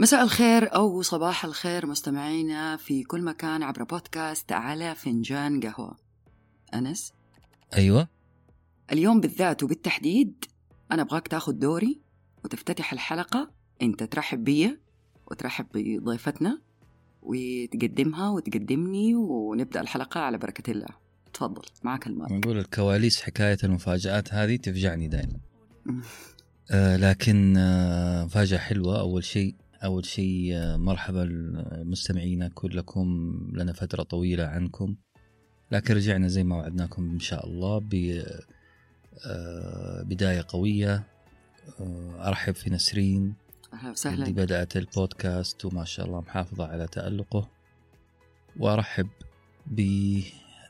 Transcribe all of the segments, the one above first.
مساء الخير أو صباح الخير مستمعينا في كل مكان عبر بودكاست على فنجان قهوة. أنس؟ أيوه. اليوم بالذات وبالتحديد أنا أبغاك تاخذ دوري وتفتتح الحلقة. أنت ترحب بي وترحب بضيفتنا وتقدمها وتقدمني ونبدأ الحلقة على بركة الله. تفضل معك المايك. نقول الكواليس حكاية المفاجآت هذه تفجعني دائما. آه لكن آه مفاجأة حلوة. أول شيء أول شيء مرحبا مستمعينا كلكم لنا فترة طويلة عنكم. لكن رجعنا زي ما وعدناكم إن شاء الله آه بداية قوية. آه أرحب في نسرين أهلا اللي وسهلا بدأت البودكاست وما شاء الله محافظة على تألقه. وأرحب ب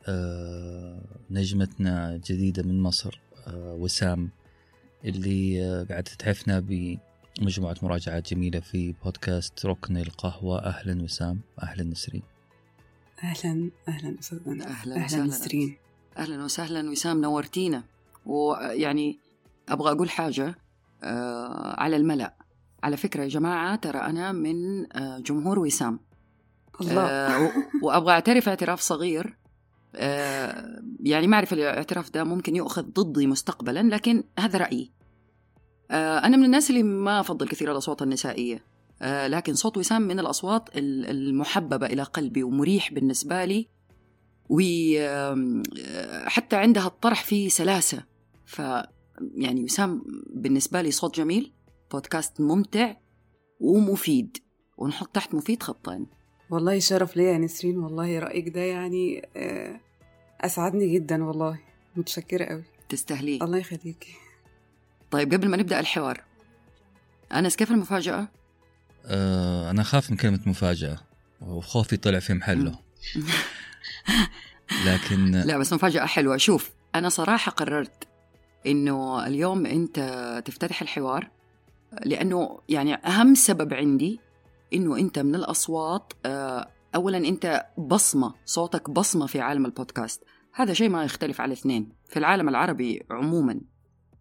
آه، نجمتنا الجديدة من مصر وسام اللي قاعدة تتحفنا بمجموعة مراجعات جميلة في بودكاست ركن القهوة. أهلا وسام أهلا نسرين. أهلا أهلا أستاذ أنس. أهلاً أهلا وسهلاً. نسرين. أهلا وسهلا وسام نورتينا. ويعني أبغى أقول حاجة آه على الملأ. على فكرة يا جماعة ترى أنا من آه جمهور وسام. الله. آه و- وأبغى أعترف اعتراف صغير. آه يعني ما أعرف الاعتراف ده ممكن يؤخذ ضدي مستقبلا لكن هذا رأيي. آه أنا من الناس اللي ما أفضل كثير الأصوات النسائية. آه لكن صوت وسام من الأصوات ال- المحببة إلى قلبي ومريح بالنسبة لي. وحتى عندها الطرح فيه سلاسة. ف يعني وسام بالنسبة لي صوت جميل بودكاست ممتع ومفيد. ونحط تحت مفيد خطين. والله شرف ليا يا نسرين والله رأيك ده يعني آه، أسعدني جدا والله. متشكرة قوي تستاهليه الله يخليكي. طيب قبل ما نبدأ الحوار أنس كيف المفاجأة؟ آه، أنا أخاف من كلمة مفاجأة وخوفي طلع في محله. لكن لا بس مفاجأة حلوة. شوف أنا صراحة قررت إنه اليوم أنت تفتتح الحوار لأنه يعني أهم سبب عندي إنه أنت من الأصوات آه، أولا أنت بصمة صوتك بصمة في عالم البودكاست. هذا شيء ما يختلف على اثنين في العالم العربي عموما.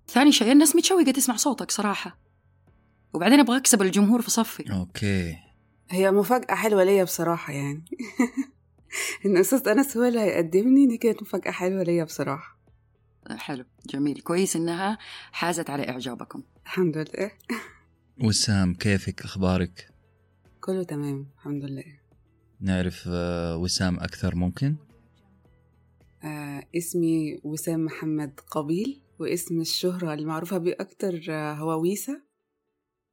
ثاني شيء الناس متشوقة تسمع صوتك صراحة. وبعدين أبغى أكسب الجمهور في صفي. أوكي. هي مفاجأة حلوة ليا بصراحة يعني. إن أستاذ أنس هو اللي هيقدمني دي كانت مفاجأة حلوة ليا بصراحة. حلو جميل. كويس إنها حازت على إعجابكم. الحمد لله. وسام كيفك؟ أخبارك؟ كله تمام الحمد لله. نعرف آه، وسام أكثر ممكن؟ آه اسمي وسام محمد قبيل. واسم الشهرة المعروفة بيه أكتر آه هو ويسا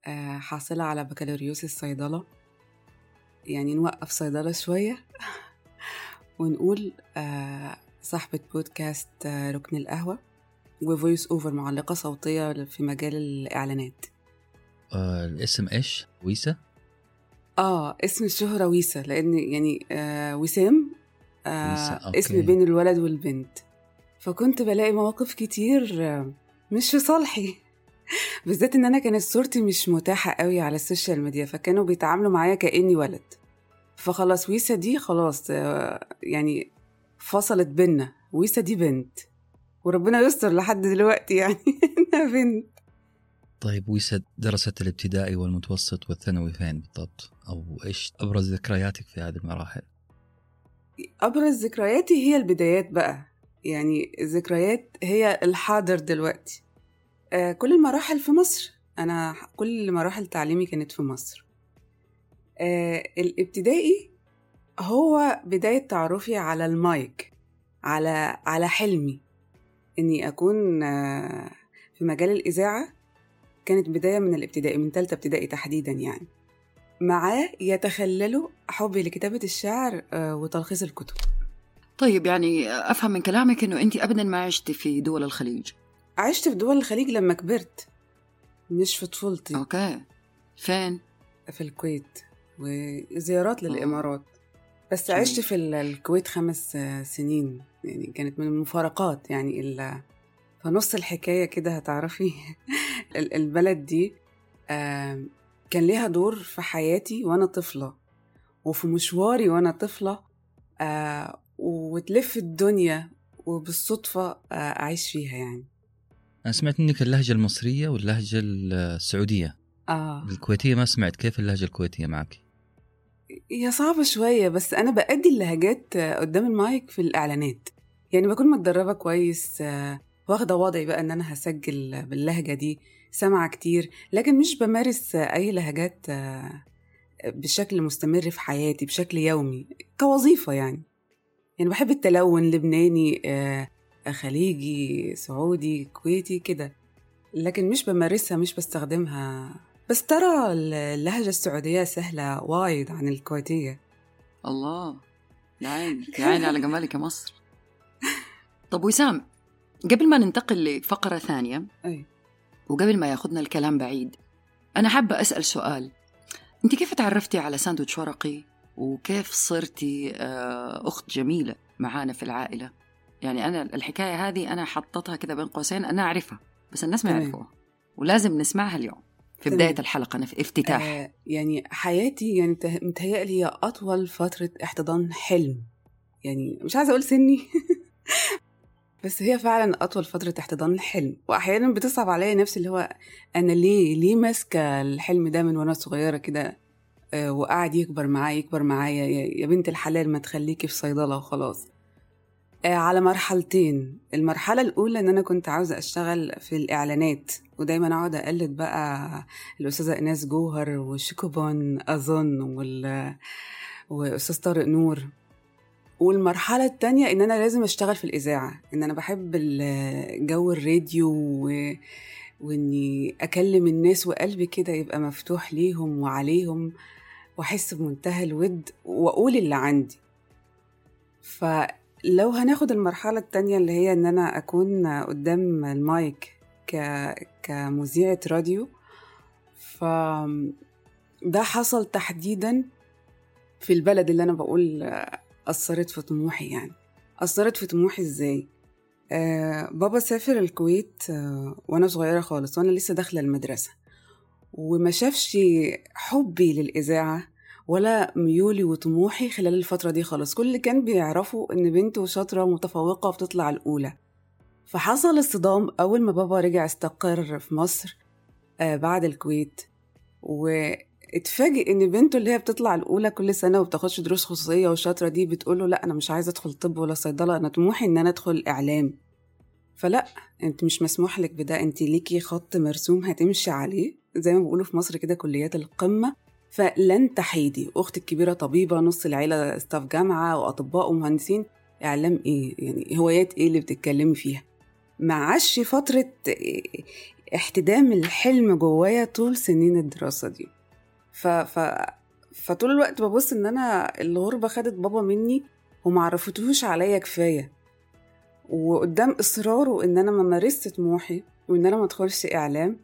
آه حاصلة على بكالوريوس الصيدلة. يعني نوقف صيدلة شوية ونقول آه صاحبة بودكاست آه ركن القهوة و voice over معلقة صوتية في مجال الإعلانات. آه، الاسم إيش؟ ويسا؟ آه اسم الشهرة ويسا لأن يعني آه وسام آه. اسم بين الولد والبنت. فكنت بلاقي مواقف كتير مش في صالحي. بالذات إن أنا كانت صورتي مش متاحة قوي على ال social media فكانوا بيتعاملوا معايا كأني ولد. فخلاص ويسا دي خلاص آه، يعني فصلت بينا. ويسا دي بنت. وربنا يستر لحد دلوقتي يعني إنها بنت. طيب ويسا درست الابتدائي والمتوسط والثانوي فين بالضبط؟ أو إيش أبرز ذكرياتك في هذه المراحل؟ أبرز ذكرياتي هي البدايات بقى. يعني الذكريات هي الحاضر دلوقتي. آه كل المراحل في مصر. أنا كل مراحل تعليمي كانت في مصر. آه الابتدائي هو بداية تعرفي على المايك على على حلمي. إني أكون آه في مجال الإذاعة كانت بداية من الابتدائي من تالتة ابتدائي تحديدا يعني. معاه يتخللوا حبي لكتابة الشعر آه، وتلخيص الكتب. طيب يعني أفهم من كلامك إنه أنت ابدا ما عشت في دول الخليج. عشت في دول الخليج لما كبرت مش في طفولتي. أوكي. فين؟ في الكويت وزيارات للإمارات. بس جميل. عشت في ال- الكويت خمس آه، سنين يعني كانت من المفارقات. يعني ال- فنص الحكاية كده هتعرفي ال- البلد دي كان ليها دور في حياتي وأنا طفلة وفي مشواري وأنا طفلة آه، وتلف الدنيا وبالصدفة آه، أعيش فيها يعني. أنا سمعت منك اللهجة المصرية واللهجة السعودية. آه. الكويتية ما سمعت. كيف اللهجة الكويتية معك؟ هي صعبة شوية بس أنا بأدي اللهجات آه، قدام المايك في الإعلانات. يعني بكون متدربة كويس آه، واخدة وضعي بقى إن أنا هسجل باللهجة دي سامعة كتير لكن مش بمارس آه، أي لهجات آه، بشكل مستمر في حياتي بشكل يومي كوظيفة يعني. يعني بحب التلون لبناني آه، خليجي سعودي كويتي كده لكن مش بمارسها مش بستخدمها. بس ترى اللهجة السعودية سهلة وايد عن الكويتية. الله يا عيني يا عيني على جمالك يا مصر. طب وسام قبل ما ننتقل لفقرة ثانية أي. وقبل ما ياخذنا الكلام بعيد أنا حابة أسأل سؤال. أنت كيف تعرفتي على ساندويتش ورقي؟ وكيف صرتي آه، أخت جميلة معانا في العائلة؟ يعني أنا الحكاية هذه أنا حطتها كده بين قوسين أنا أعرفها بس الناس ما. يعرفوها. ولازم نسمعها اليوم في تمام. بداية الحلقة أنا في افتتاح. آه يعني حياتي يعني مته- متهيألي هي أطول فترة احتضان حلم. يعني مش عايزة أقول سني. بس هي فعلا أطول فترة احتضان حلم. وأحيانا بتصعب عليا نفسي اللي هو أنا ليه ليه ماسكة الحلم ده من وأنا صغيرة كده؟ آه، وقاعد يكبر معايا يكبر معايا يا بنت الحلال ما تخليكي في صيدلة وخلاص. آه، على مرحلتين. المرحلة الأولى إن أنا كنت عاوزة أشتغل في الإعلانات ودايما أقعد أقلد بقى الأستاذة إيناس جوهر وشيكوبون أظن وال... وأستاذ طارق نور. والمرحلة التانية إن أنا لازم أشتغل في الإذاعة إن أنا بحب جو الراديو و... وإني أكلم الناس وقلبي كده يبقى مفتوح ليهم وعليهم. وأحس بمنتهى الود وأقول اللي عندي. فلو هناخد المرحلة التانية اللي هي إن أنا أكون قدام المايك ك... كمذيعة راديو ف ده حصل تحديدا في البلد اللي أنا بقول أثرت في طموحي يعني. أثرت في طموحي إزاي؟ آه بابا سافر الكويت آه وأنا صغيرة خالص وأنا لسه داخلة المدرسة. وما شافش حبي للإذاعة ولا ميولي وطموحي خلال الفترة دي خالص. كل اللي كان بيعرفوا إن بنته شاطرة ومتفوقة وبتطلع الأولى. فحصل الصدام أول ما بابا رجع استقر في مصر آه بعد الكويت. واتفاجئ إن بنته اللي هي بتطلع الأولى كل سنة وبتاخدش دروس خصوصية وشاطرة دي بتقول له لا أنا مش عايزة أدخل طب ولا صيدلة أنا طموحي إن أنا أدخل إعلام. فلا أنت مش مسموح لك بده أنت ليكي خط مرسوم هتمشي عليه. زي ما بيقولوا في مصر كده كليات القمة. فلن تحيدي. أختي الكبيره طبيبة نص العيلة ستاف جامعة وأطباء ومهندسين. إعلام إيه؟ يعني هوايات إيه اللي بتتكلمي فيها؟ معاش فترة احتدام الحلم جوايا طول سنين الدراسة دي. ف... ف... فطول الوقت ببص إن أنا الغربة خدت بابا مني ومعرفتهوش عليا كفاية. وقدام إصراره إن أنا ما مارست طموحي وإن أنا ما ادخلش إعلام.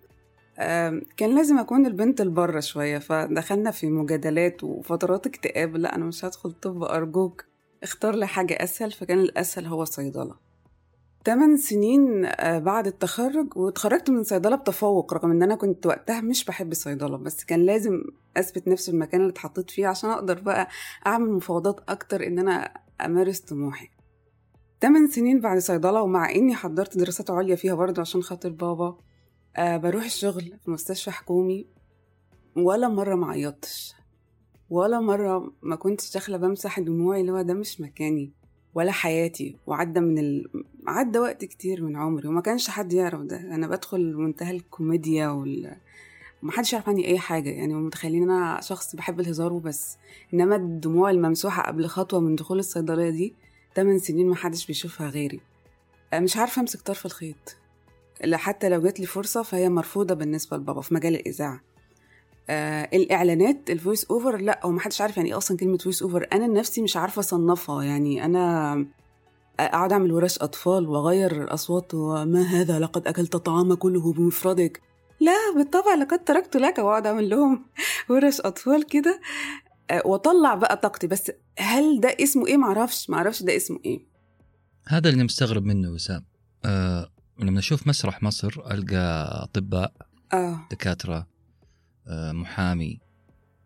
كان لازم أكون البنت البره شوية فدخلنا في مجادلات وفترات اكتئاب. لا أنا مش هدخل طب أرجوك اختار لي حاجة أسهل فكان الأسهل هو صيدلة. تمن سنين بعد التخرج واتخرجت من صيدلة بتفوق رغم إن أنا كنت وقتها مش بحب الصيدلة بس كان لازم أثبت نفسي المكان اللي اتحطيت فيه عشان أقدر بقى أعمل مفاوضات أكتر إن أنا أمارس طموحي. تمن سنين بعد صيدلة ومع إني حضرت دراسات عليا فيها برضه عشان خاطر بابا أه بروح الشغل في مستشفى حكومي ولا مرة ما عيطتش. ولا مرة ما كنتش داخلة بمسح دموعي اللي هو ده مش مكاني ولا حياتي. وعدى من ال... عدى وقت كتير من عمري وما كانش حد يعرف ده. أنا بدخل منتهى الكوميديا وال محدش يعرف عني أي حاجة. يعني متخيلين أنا شخص بحب الهزار وبس. إنما الدموع الممسوحة قبل خطوة من دخول الصيدلية دي 8 سنين محدش بيشوفها غيري. مش عارفة أمسك طرف الخيط. حتى لو جات لي فرصة فهي مرفوضة بالنسبة لبابا في مجال الإذاعة. آه الإعلانات ال voice over لا هو محدش عارف يعني إيه أصلا كلمة voice over أنا نفسي مش عارفة أصنفها يعني أنا أقعد أعمل ورش أطفال وأغير الاصوات وما هذا؟ لقد أكلت الطعام كله بمفردك. لا بالطبع لقد تركت لك وأقعد أعمل لهم ورش أطفال كده. آه وأطلع بقى طاقتي. بس هل ده اسمه إيه؟ معرفش معرفش ده اسمه إيه. هذا اللي مستغرب منه وسام. أه لما أشوف مسرح مصر ألقى أطباء آه. دكاترة محامي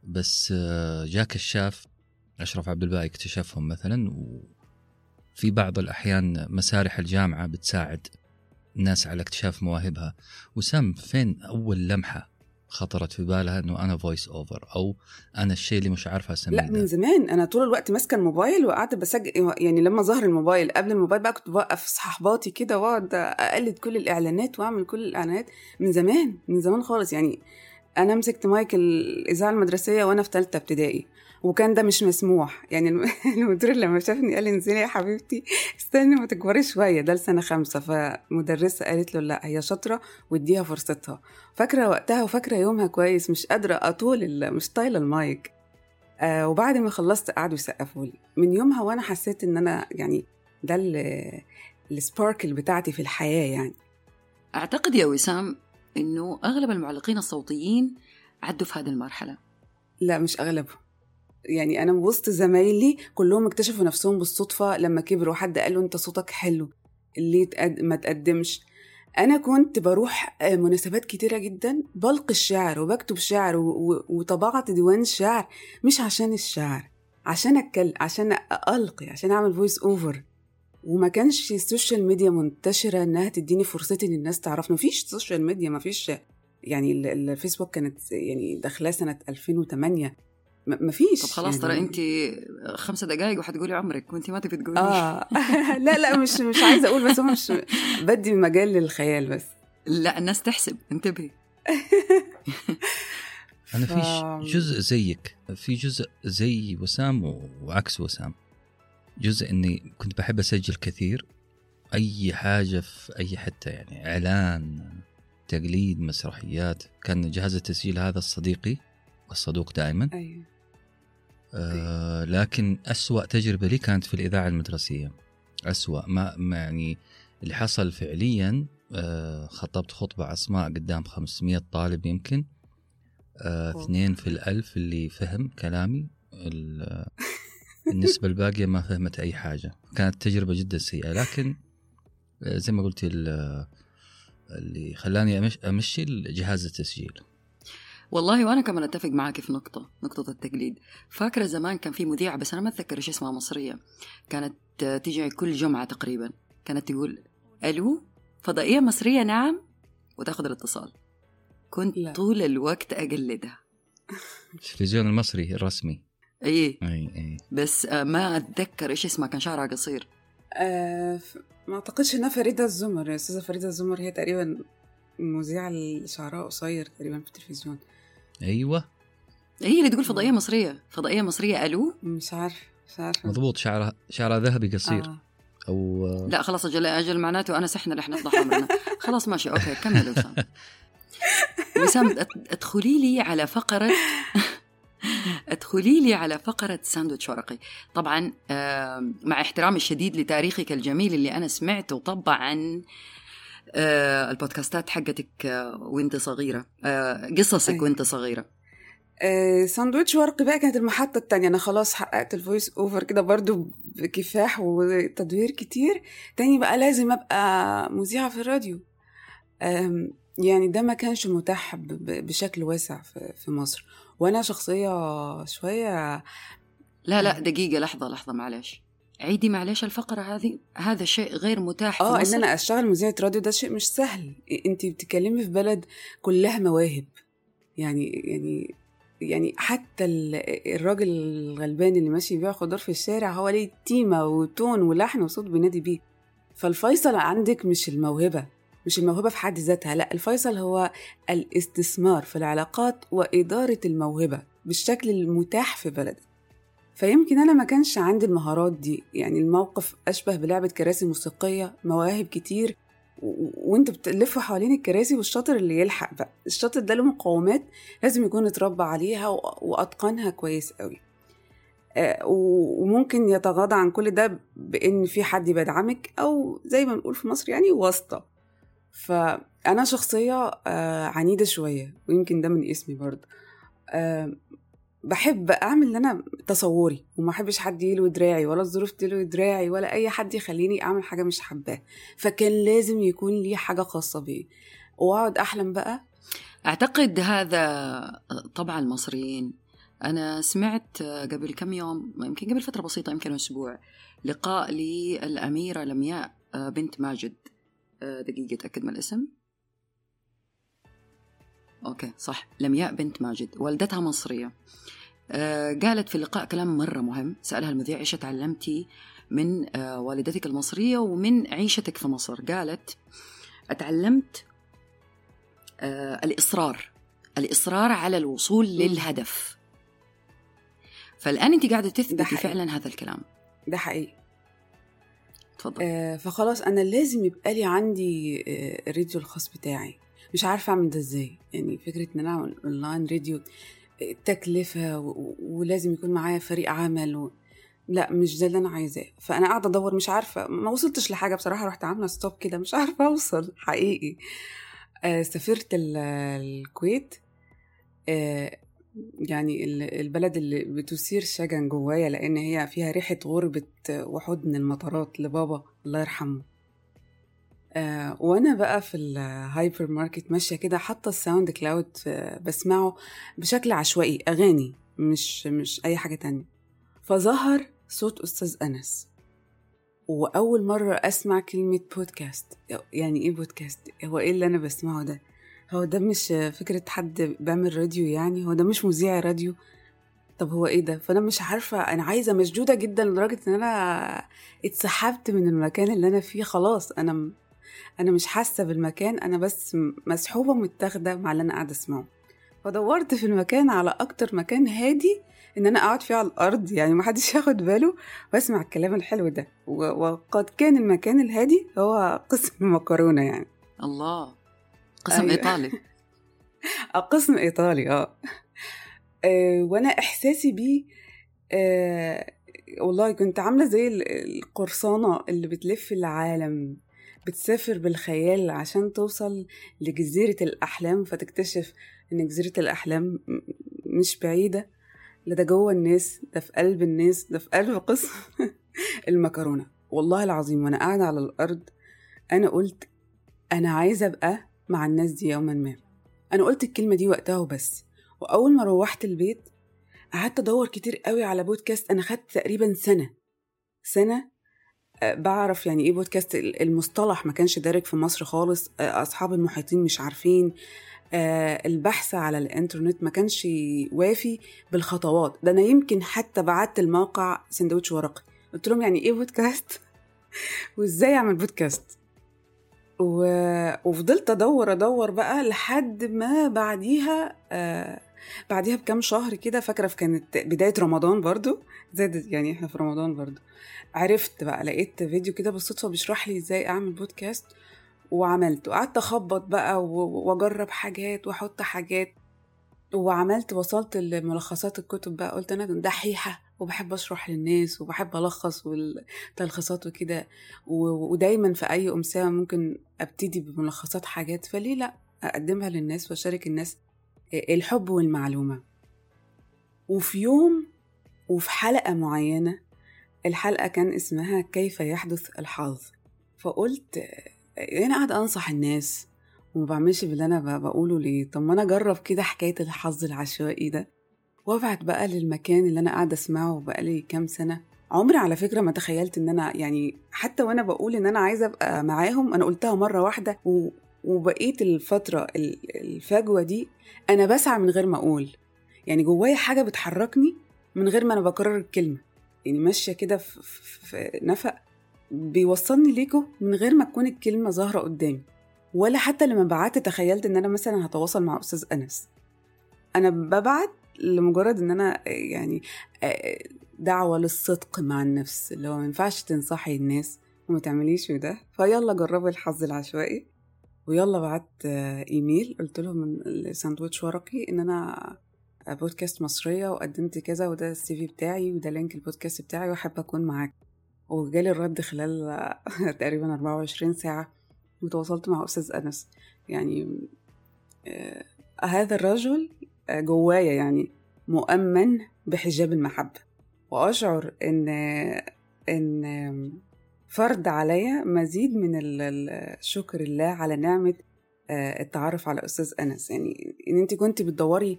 بس جاء كشاف أشرف عبد الباقي اكتشفهم مثلا وفي بعض الأحيان مسارح الجامعة بتساعد الناس على اكتشاف مواهبها. وسام فين أول لمحة خطرت في بالها إنه أنا voice over أو أنا الشيء اللي مش عارفه أسميه لا من زمان. أنا طول الوقت ماسكة الموبايل وقعدت بسجل يعني لما ظهر الموبايل قبل الموبايل بقى كنت بوقف صحباتي كده وأقعد أقلد كل الإعلانات وأعمل كل الإعلانات. من زمان من زمان خالص. يعني أنا مسكت مايك الإذاعة المدرسية وأنا في ثالثه ابتدائي. وكان ده مش مسموح. يعني المدير لما شافني قال لي انزلي يا حبيبتي استني ما تكبري شوية ده لسنة خمسة. فمدرسة قالت له لا هي شاطرة واديها فرصتها. فاكرة وقتها وفاكرة يومها كويس مش قادرة أطول مش طايلة المايك. آه وبعد ما خلصت قعدوا يسقفوا لي من يومها وأنا حسيت إن أنا يعني ده السباركل بتاعتي في الحياة يعني. أعتقد يا وسام إنه أغلب المعلقين الصوتيين عدوا في هذه المرحلة. لا مش أغلبهم. يعني أنا وسط زمايلي كلهم اكتشفوا نفسهم بالصدفة لما كبروا حد قال له أنت صوتك حلو ليه ما تقدمش. أنا كنت بروح مناسبات كتيرة جدا بلقي الشعر وبكتب شعر وطبعت ديوان شعر مش عشان الشعر عشان اتكلم عشان ألقي عشان أعمل voice over وما كانش ال social media منتشرة إنها تديني فرصتي إن الناس تعرفني مفيش social media مفيش يعني الفيسبوك كانت يعني داخلاه سنة 2008 مفيش طب خلاص ترى يعني... انت خمسة دقائق وحتقولي عمرك وانت ما تبي تقولي آه. لا لا مش مش عايزة أقول بس هو مش بدي مجال للخيال بس. لا الناس تحسب. انتبهي. أنا في جزء زيك. في جزء زي وسام وعكس وسام. جزء إني كنت بحب أسجل كثير. أي حاجة في أي حتة يعني إعلان تقليد مسرحيات. كان جهاز التسجيل هذا الصديقي الصدوق دائما. أيوه. آه لكن أسوأ تجربة لي كانت في الإذاعة المدرسية. أسوأ. ما, ما يعني اللي حصل فعليا آه خطبت خطبة عصماء قدام 500 طالب يمكن. آه اثنين في الألف اللي فهم كلامي. النسبة الباقية ما فهمت أي حاجة. كانت تجربة جدا سيئة. لكن زي ما قلت اللي خلاني أمشي جهاز التسجيل. والله وأنا كمان أتفق معك في نقطة نقطة التقليد. فاكرة زمان كان في مذيعة بس أنا ما أتذكر إيش اسمها مصرية كانت تيجي كل جمعة تقريبا كانت تقول ألو فضائية مصرية نعم وتاخذ الاتصال. كنت لا. طول الوقت أقلدها. التلفزيون المصري الرسمي. إي. إي إي. بس آه، ما أتذكر إيش اسمها كان شعرها قصير. أه ما أعتقدش إنها فريدة الزمر يا أستاذة فريدة الزمر هي تقريبا المذيعه اللي شعرها قصير تقريبا في التلفزيون. أيوه. هي اللي تقول فضائية مصرية. فضائية مصرية ألو؟ مش عارف مش عارفه مضبوط شعرها شعرها ذهبي قصير. آه. أو لا خلاص أجل أجل معناته أنا سحنا رح نفضح عمرنا خلاص ماشي okay كمل وسام وسام ادخلي لي على فقرة ادخلي لي على فقرة ساندويتش ورقي. طبعا مع احترامي الشديد لتاريخك الجميل اللي أنا سمعته طبعا آه، البودكاستات حقتك آه، وانت صغيرة. آه، قصصك أيه. وانت صغيرة. ساندويتش ورقي بقى كانت المحطة التانية. أنا خلاص حققت ال voice over كده برضو بكفاح وتدوير كتير. تاني بقى لازم أبقى مذيعة في الراديو. يعني ده ما كانش متاح بشكل واسع في مصر. وأنا شخصية شوية لا لا دقيقة لحظة لحظة معلش. عيدي معلش الفقرة هذه هذا شيء غير متاح آه إن أنا أشتغل مذيعة راديو ده شيء مش سهل. أنت بتتكلمي في بلد كلها مواهب. يعني يعني يعني حتى الراجل الغلبان اللي ماشي يبيع خضار في الشارع هو ليه تيمة وتون ولحن وصوت بينادي بيه. فالفيصل عندك مش الموهبة مش الموهبة في حد ذاتها لا الفيصل هو الاستثمار في العلاقات وإدارة الموهبة بالشكل المتاح في بلدك. فيمكن أنا ما كانش عندي المهارات دي. يعني الموقف أشبه بلعبة كراسي موسيقية مواهب كتير وانت بتلف حوالين الكراسي والشاطر اللي يلحق بقى. الشاطر ده له مقومات لازم يكون اتربى عليها وأتقنها كويس قوي آه، وممكن يتغاضى عن كل ده بإن في حد بيدعمك أو زي ما بنقول في مصر يعني واسطة. فأنا شخصية آه، عنيدة شوية ويمكن ده من اسمي برضه. آه، بحب أعمل اللي أنا تصوري وما أحبش حد يلوي دراعي ولا الظروف تلوي دراعي ولا أي حد يخليني أعمل حاجة مش حباها. فكان لازم يكون لي حاجة خاصة بي وأقعد أحلم بقى. أعتقد هذا طبع المصريين أنا سمعت قبل كم يوم يمكن قبل فترة بسيطة يمكن أسبوع لقاء للاميره لمياء بنت ماجد دقيقة اتاكد من الاسم. أوكي صح. لمياء بنت ماجد والدتها مصرية. آه قالت في اللقاء كلام مرة مهم. سألها المذيع إيش تعلمتي من آه والدتك المصرية ومن عيشتك في مصر؟ قالت أتعلمت آه الإصرار الإصرار على الوصول للهدف. فالآن أنت قاعدة تثبتي فعلا هذا الكلام. ده حقيقي. تفضل. آه فخلاص أنا لازم يبقى لي عندي آه الراديو الخاص بتاعي. مش عارفة أعمل ده إزاي. يعني فكرة إن أنا اعمل online radio آه، تكلفة و- ولازم يكون معايا فريق عمل و... لا مش ده اللي أنا عايزاه. فأنا قاعدة أدور مش عارفة ما وصلتش لحاجة بصراحة. رحت عاملة stop كده مش عارفة أوصل حقيقي. آه سافرت ال- الكويت. آه يعني ال- البلد اللي بتثير شجن جوايا لأن هي فيها ريحة غربة وحود من المطارات لبابا الله يرحمه. آه وأنا بقى في ال hyper market ماشية كده حاطة ال SoundCloud آه، بسمعه بشكل عشوائي أغاني مش مش أي حاجة تانية. فظهر صوت أستاذ أنس. وأول مرة أسمع كلمة بودكاست يعني إيه بودكاست هو إيه اللي أنا بسمعه ده؟ هو ده مش فكرة حد بيعمل راديو يعني؟ هو ده مش مذيع راديو؟ طب هو إيه ده؟ فأنا مش عارفة أنا عايزة مشدودة جدا لدرجة إن أنا اتسحبت من المكان اللي أنا فيه خلاص. أنا أنا مش حاسة بالمكان أنا بس مسحوبة متاخدة مع اللي أنا قاعدة أسمعه. فدورت في المكان على أكتر مكان هادي إن أنا أقعد فيه على الأرض يعني محدش ياخد باله وأسمع الكلام الحلو ده. وقد كان المكان الهادي هو قسم المكرونه يعني. الله. قسم أيوة. إيطالي. آه، قسم إيطالي آه. آه، وأنا إحساسي بيه آه، والله كنت عاملة زي ال- القرصانه اللي بتلف العالم. بتسافر بالخيال عشان توصل لجزيرة الأحلام فتكتشف إن جزيرة الأحلام م- مش بعيدة. لا ده جوه الناس ده في قلب الناس ده في قلب قسم المكرونة. والله العظيم وأنا قاعدة على الأرض أنا قلت أنا عايزة أبقى مع الناس دي يوما ما. أنا قلت الكلمة دي وقتها وبس. وأول ما روحت البيت قعدت أدور كتير قوي على بودكاست أنا خدت تقريبا سنة آه، بعرف يعني إيه بودكاست ال- المصطلح ما كانش دارج في مصر خالص. آه، أصحاب المحيطين مش عارفين. آه، البحث على الإنترنت ما كانش وافي بالخطوات. ده أنا يمكن حتى بعت الموقع سندوتش ورقي قلت لهم يعني إيه بودكاست؟ وإزاي أعمل بودكاست؟ و... وفضلت أدور أدور بقى لحد ما بعديها بعديها بكام شهر كده فاكرة كانت بداية رمضان برضو؟ زادت يعني إحنا في رمضان برضو. عرفت بقى لقيت فيديو كده بالصدفة بيشرح لي إزاي اعمل بودكاست وعملت وقعدت اخبط بقى واجرب حاجات واحط حاجات. وعملت وصلت لملخصات الكتب بقى. قلت أنا دحيحة وبحب أشرح للناس وبحب ألخص والتلخيصات وكده. ودايما في أي امسيه ممكن أبتدي بملخصات حاجات. فليه لأ؟ أقدمها للناس وأشارك الناس الحب والمعلومة. وفي يوم وفي حلقة معينة الحلقة كان اسمها كيف يحدث الحظ. فقلت أنا قاعدة أنصح الناس وما بعملش باللي أنا ب- بقوله ليه. طب ما أنا أجرب كده حكاية الحظ العشوائي ده. وابعت بقى للمكان اللي أنا قاعدة أسمعه بقالي كام سنة. عمري على فكرة ما تخيلت إن أنا يعني حتى وأنا بقول إن أنا عايزة أبقى معاهم أنا قلتها مرة واحدة و... وبقيت الفترة ال- الفجوة دي أنا بسعى من غير ما أقول. يعني جوايا حاجة بتحركني من غير ما أنا بكرر الكلمة. يعني ماشية كده في, نفق بيوصلني ليكوا من غير ما تكون الكلمة ظاهرة قدامي. ولا حتى لما بعت تخيلت إن أنا مثلا هتواصل مع أستاذ أنس. أنا ببعت لمجرد إن أنا يعني دعوة للصدق مع النفس اللي هو ما ينفعش تنصحي الناس وما تعمليش ده فيلا جربي الحظ العشوائي. ويلا بعت إيميل قلت لهم الساندوتش ورقي إن أنا بودكاست مصرية وقدمت كذا وده ال CV بتاعي وده link البودكاست بتاعي وأحب أكون معاك. وجالي الرد خلال تقريبا 24 ساعة وتواصلت مع أستاذ أنس. يعني آه هذا الرجل جوايا يعني مؤمن بحجاب المحبة. وأشعر إن إن فرض عليا مزيد من الشكر الله على نعمة التعرف على أستاذ أنس. يعني إن أنت كنت بتدوري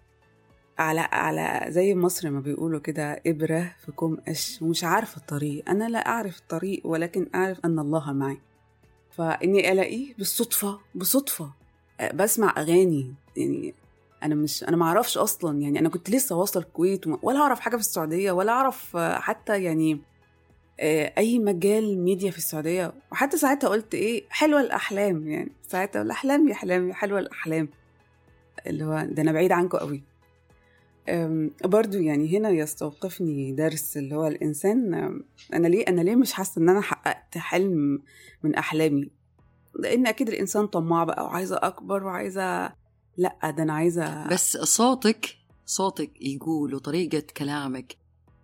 على على زي مصر ما بيقولوا كده إبرة في كوم قش ومش عارفة الطريق. أنا لا أعرف الطريق ولكن أعرف أن الله معي. فإني ألاقيه بالصدفة بصدفة بسمع أغاني. يعني أنا مش أنا ما أعرفش أصلا. يعني أنا كنت لسه واصله الكويت ولا أعرف حاجة في السعودية ولا أعرف آه، حتى يعني آه، أي مجال ميديا في السعودية. وحتى ساعتها قلت إيه حلوة الأحلام يعني. ساعتها الاحلام يا أحلام يا حلوة الأحلام. اللي هو ده أنا بعيد عنكم قوي. برضو يعني هنا يستوقفني درس اللي هو الإنسان أنا ليه أنا ليه مش حاسة إن أنا حققت حلم من أحلامي؟ لأن أكيد الإنسان طماع بقى وعايزة أكبر وعايزة لأ ده أنا عايزة بس صوتك صوتك يقول وطريقة كلامك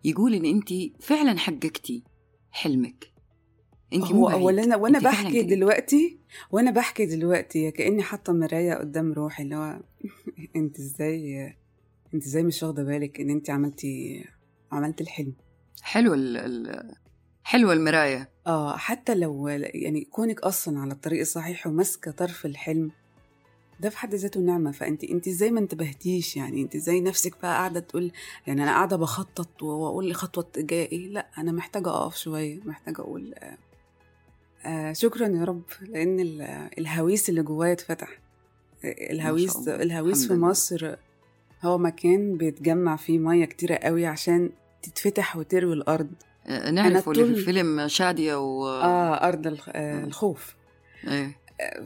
يقول إن أنت فعلا حققتي حلمك أنت هو. اولا وأنا بحكي. دلوقتي وأنا بحكي دلوقتي كأني حاطة مراية قدام روحي اللي هو أنت إزاي أنت إزاي مش واخدة بالك إن أنت عملتي عملت الحلم حلو ال ال حلوة المراية آه حتى لو يعني كونك أصلا على الطريق الصحيح وماسكة طرف الحلم ده في حد ذاته نعمة. فانت أنت إزاي ما انتبهتيش يعني؟ أنت إزاي نفسك بقى قاعدة تقول يعني أنا قاعدة بخطط وأقول لي خطوة جاية إيه؟ لأ أنا محتاجة أقف شوية محتاجة أقول آه آه شكرا يا رب لأن ال- الهويس اللي جوايا اتفتح. الهويس الله. الهويس الحمد في. مصر هو مكان بيتجمع فيه مية كتيرة قوي عشان تتفتح وتروي الأرض. آه، نعرف اللي في الفيلم شادية و آه أرض الخ- آه. الخوف. إيه.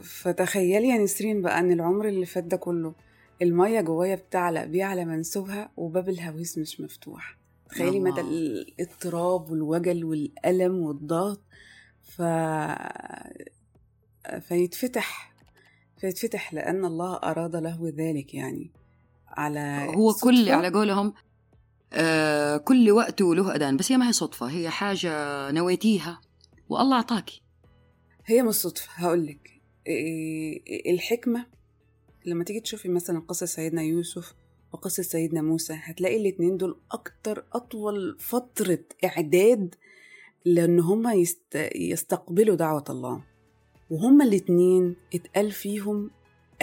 فتخيلي يا نسرين بقى إن العمر اللي فات ده كله المية جوايا بتعلى بيعلى منسوبها وباب الهويس مش مفتوح. تخيلي. مدى الاضطراب والوجل والألم والضغط. ف... فيتفتح فيتفتح لأن الله أراد له ذلك يعني. على هو كل صدفة. على قولهم آه كل وقت له أذان. بس هي ما هي صدفة هي حاجة نويتيها والله أعطاكي. هي مش صدفة هقولك. الحكمة. لما تيجي تشوفي مثلا قصة سيدنا يوسف وقصة سيدنا موسى هتلاقي الاتنين دول أكتر أطول فترة إعداد لأن هما يست... يستقبلوا دعوة الله. وهما الاتنين اتقال فيهم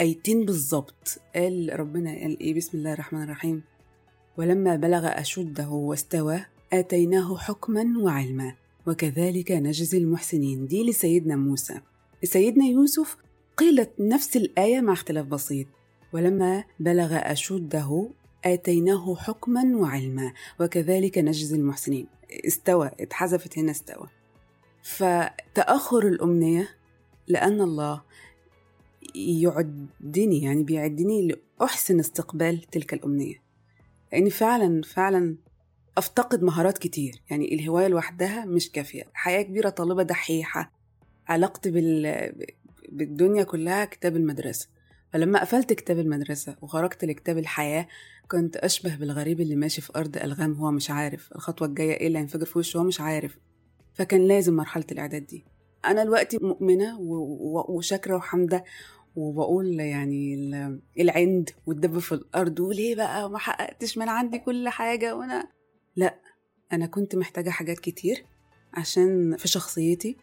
آيتين بالظبط. قال ربنا قال إيه بسم الله الرحمن الرحيم. ولما بلغ أشده واستوى آتيناه حكما وعلما وكذلك نجزي المحسنين. دي لسيدنا موسى. لسيدنا يوسف قيلت نفس الآية مع اختلاف بسيط ولما بلغ أشده آتيناه حكما وعلما وكذلك نجزي المحسنين. استوى اتحذفت هنا استوى. فتأخر الأمنية لأن الله يعدني يعني بيعدني لأحسن استقبال تلك الأمنية. لأني فعلا فعلا أفتقد مهارات كتير. يعني الهواية لوحدها مش كافية. حياة كبيرة طالبة دحيحة علاقتي بال... بالدنيا كلها كتاب المدرسة. فلما قفلت كتاب المدرسة وخرجت لكتاب الحياة كنت أشبه بالغريب اللي ماشي في أرض ألغام هو مش عارف. الخطوة الجاية إيه اللي هينفجر في وشه؟ هو مش عارف. فكان لازم مرحلة الإعداد دي. أنا دلوقتي مؤمنة و... و... وشاكرة وحمدة وبقول يعني ال- العند والدب في الأرض وليه بقى؟ ما حققتش من عندي كل حاجة. وأنا لا أنا كنت محتاجة حاجات كتير عشان في شخصيتي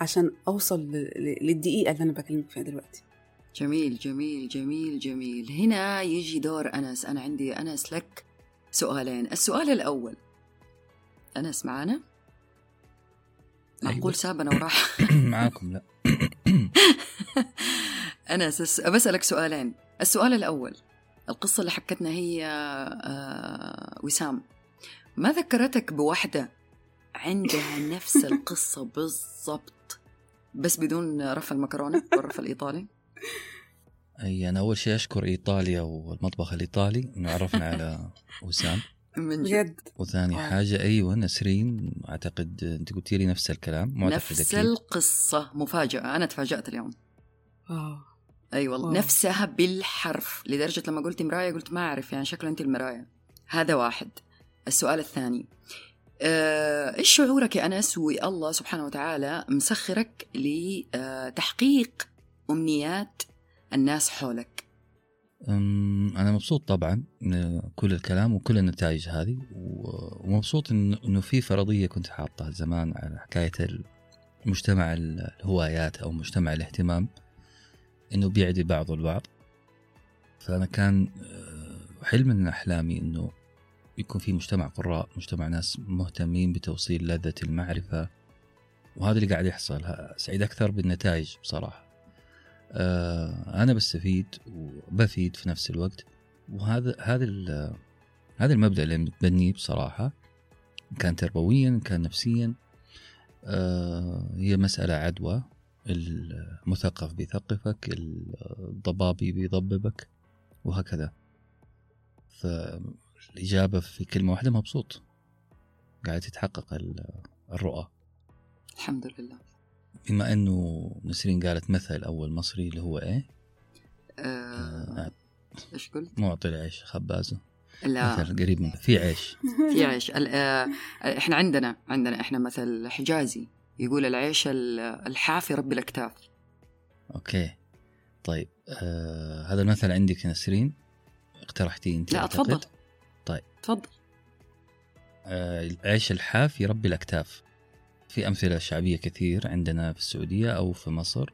عشان أوصل ل- ل- للدقيقة اللي أنا بكلمك فيها دلوقتي. جميل جميل جميل جميل. هنا يجي دور أنس. أنا عندي أنس لك سؤالين. السؤال الأول. أنس معانا؟ معقول أيوة. سابنا وراح. معاكم لا. أنس الس- بسألك سؤالين. السؤال الأول. القصة اللي حكتنا هي آه، وسام. ما ذكرتك بواحدة عندها نفس القصة بالضبط؟ بس بدون رف المكرونة والرف الإيطالي. أي أنا أول شيء أشكر إيطاليا والمطبخ الإيطالي إنه عرفنا على وسام من جد. وثاني آه. حاجة أيوه نسرين أعتقد أنت قلتي لي نفس الكلام معتقد نفس أكيد. القصة. مفاجأة. أنا تفاجأت اليوم. آه. أي أيوة والله. نفسها بالحرف. لدرجة لما قلت مراية قلت ما أعرف يعني شكله أنت المراية. هذا واحد. السؤال الثاني. آه، إيش شعورك يا أنس والله سبحانه وتعالى مسخرك لتحقيق أمنيات الناس حولك؟ أنا مبسوط طبعا من كل الكلام وكل النتائج هذه ومبسوط إنه في فرضية كنت حاطها زمان على حكاية المجتمع الهوايات أو مجتمع الاهتمام إنه بيعدي بعضه البعض. فأنا كان آه، حلم من أحلامي إنه يكون في مجتمع قراء مجتمع ناس مهتمين بتوصيل لذة المعرفة. وهذا اللي قاعد يحصل. سعيد أكثر بالنتائج بصراحة. آه، أنا بستفيد وبفيد في نفس الوقت. وهذا هذا هذا المبدأ اللي متبنيه بصراحة. كان تربويا كان نفسيا. آه، هي مسألة عدوى. المثقف بيثقفك الضبابي بيضببك وهكذا. فالإجابة في كلمة واحدة مبسوط. قاعد تتحقق ال- الرؤى. الحمد لله. بما أنه نسرين قالت مثل أول مصري اللي هو إيه؟ آه، آه، إيش قلت؟ معطي العيش خبازه. لا. مثل قريب من في عيش. في عيش. آه، إحنا عندنا عندنا إحنا مثل حجازي يقول العيش ال- الحافي رب الأكتاف. أوكي. طيب آه هذا المثل عندك نسرين؟ اقترحتيه أنت لا أعتقد. طيب. تفضل آه العيش الحاف يربي الأكتاف في أمثلة شعبية كثير عندنا في السعودية أو في مصر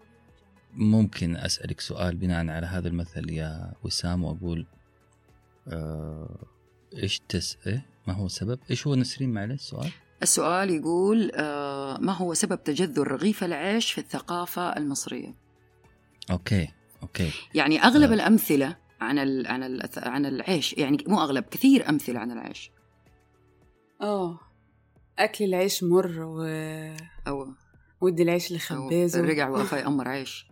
ممكن أسألك سؤال بناء على هذا المثل يا وسام وأقول آه إيش تس إيه؟ ما هو السبب؟ إيش هو نسرين معلش السؤال؟ السؤال يقول آه، ما هو سبب تجذر رغيف العيش في الثقافة المصرية؟ okay okay يعني أغلب آه. الأمثلة عن ال عن ال عن العيش. يعني مو أغلب كثير أمثلة عن العيش. آه أكل العيش مر و... أو ودي العيش لخبازه رجع وقفا يقمر عيش.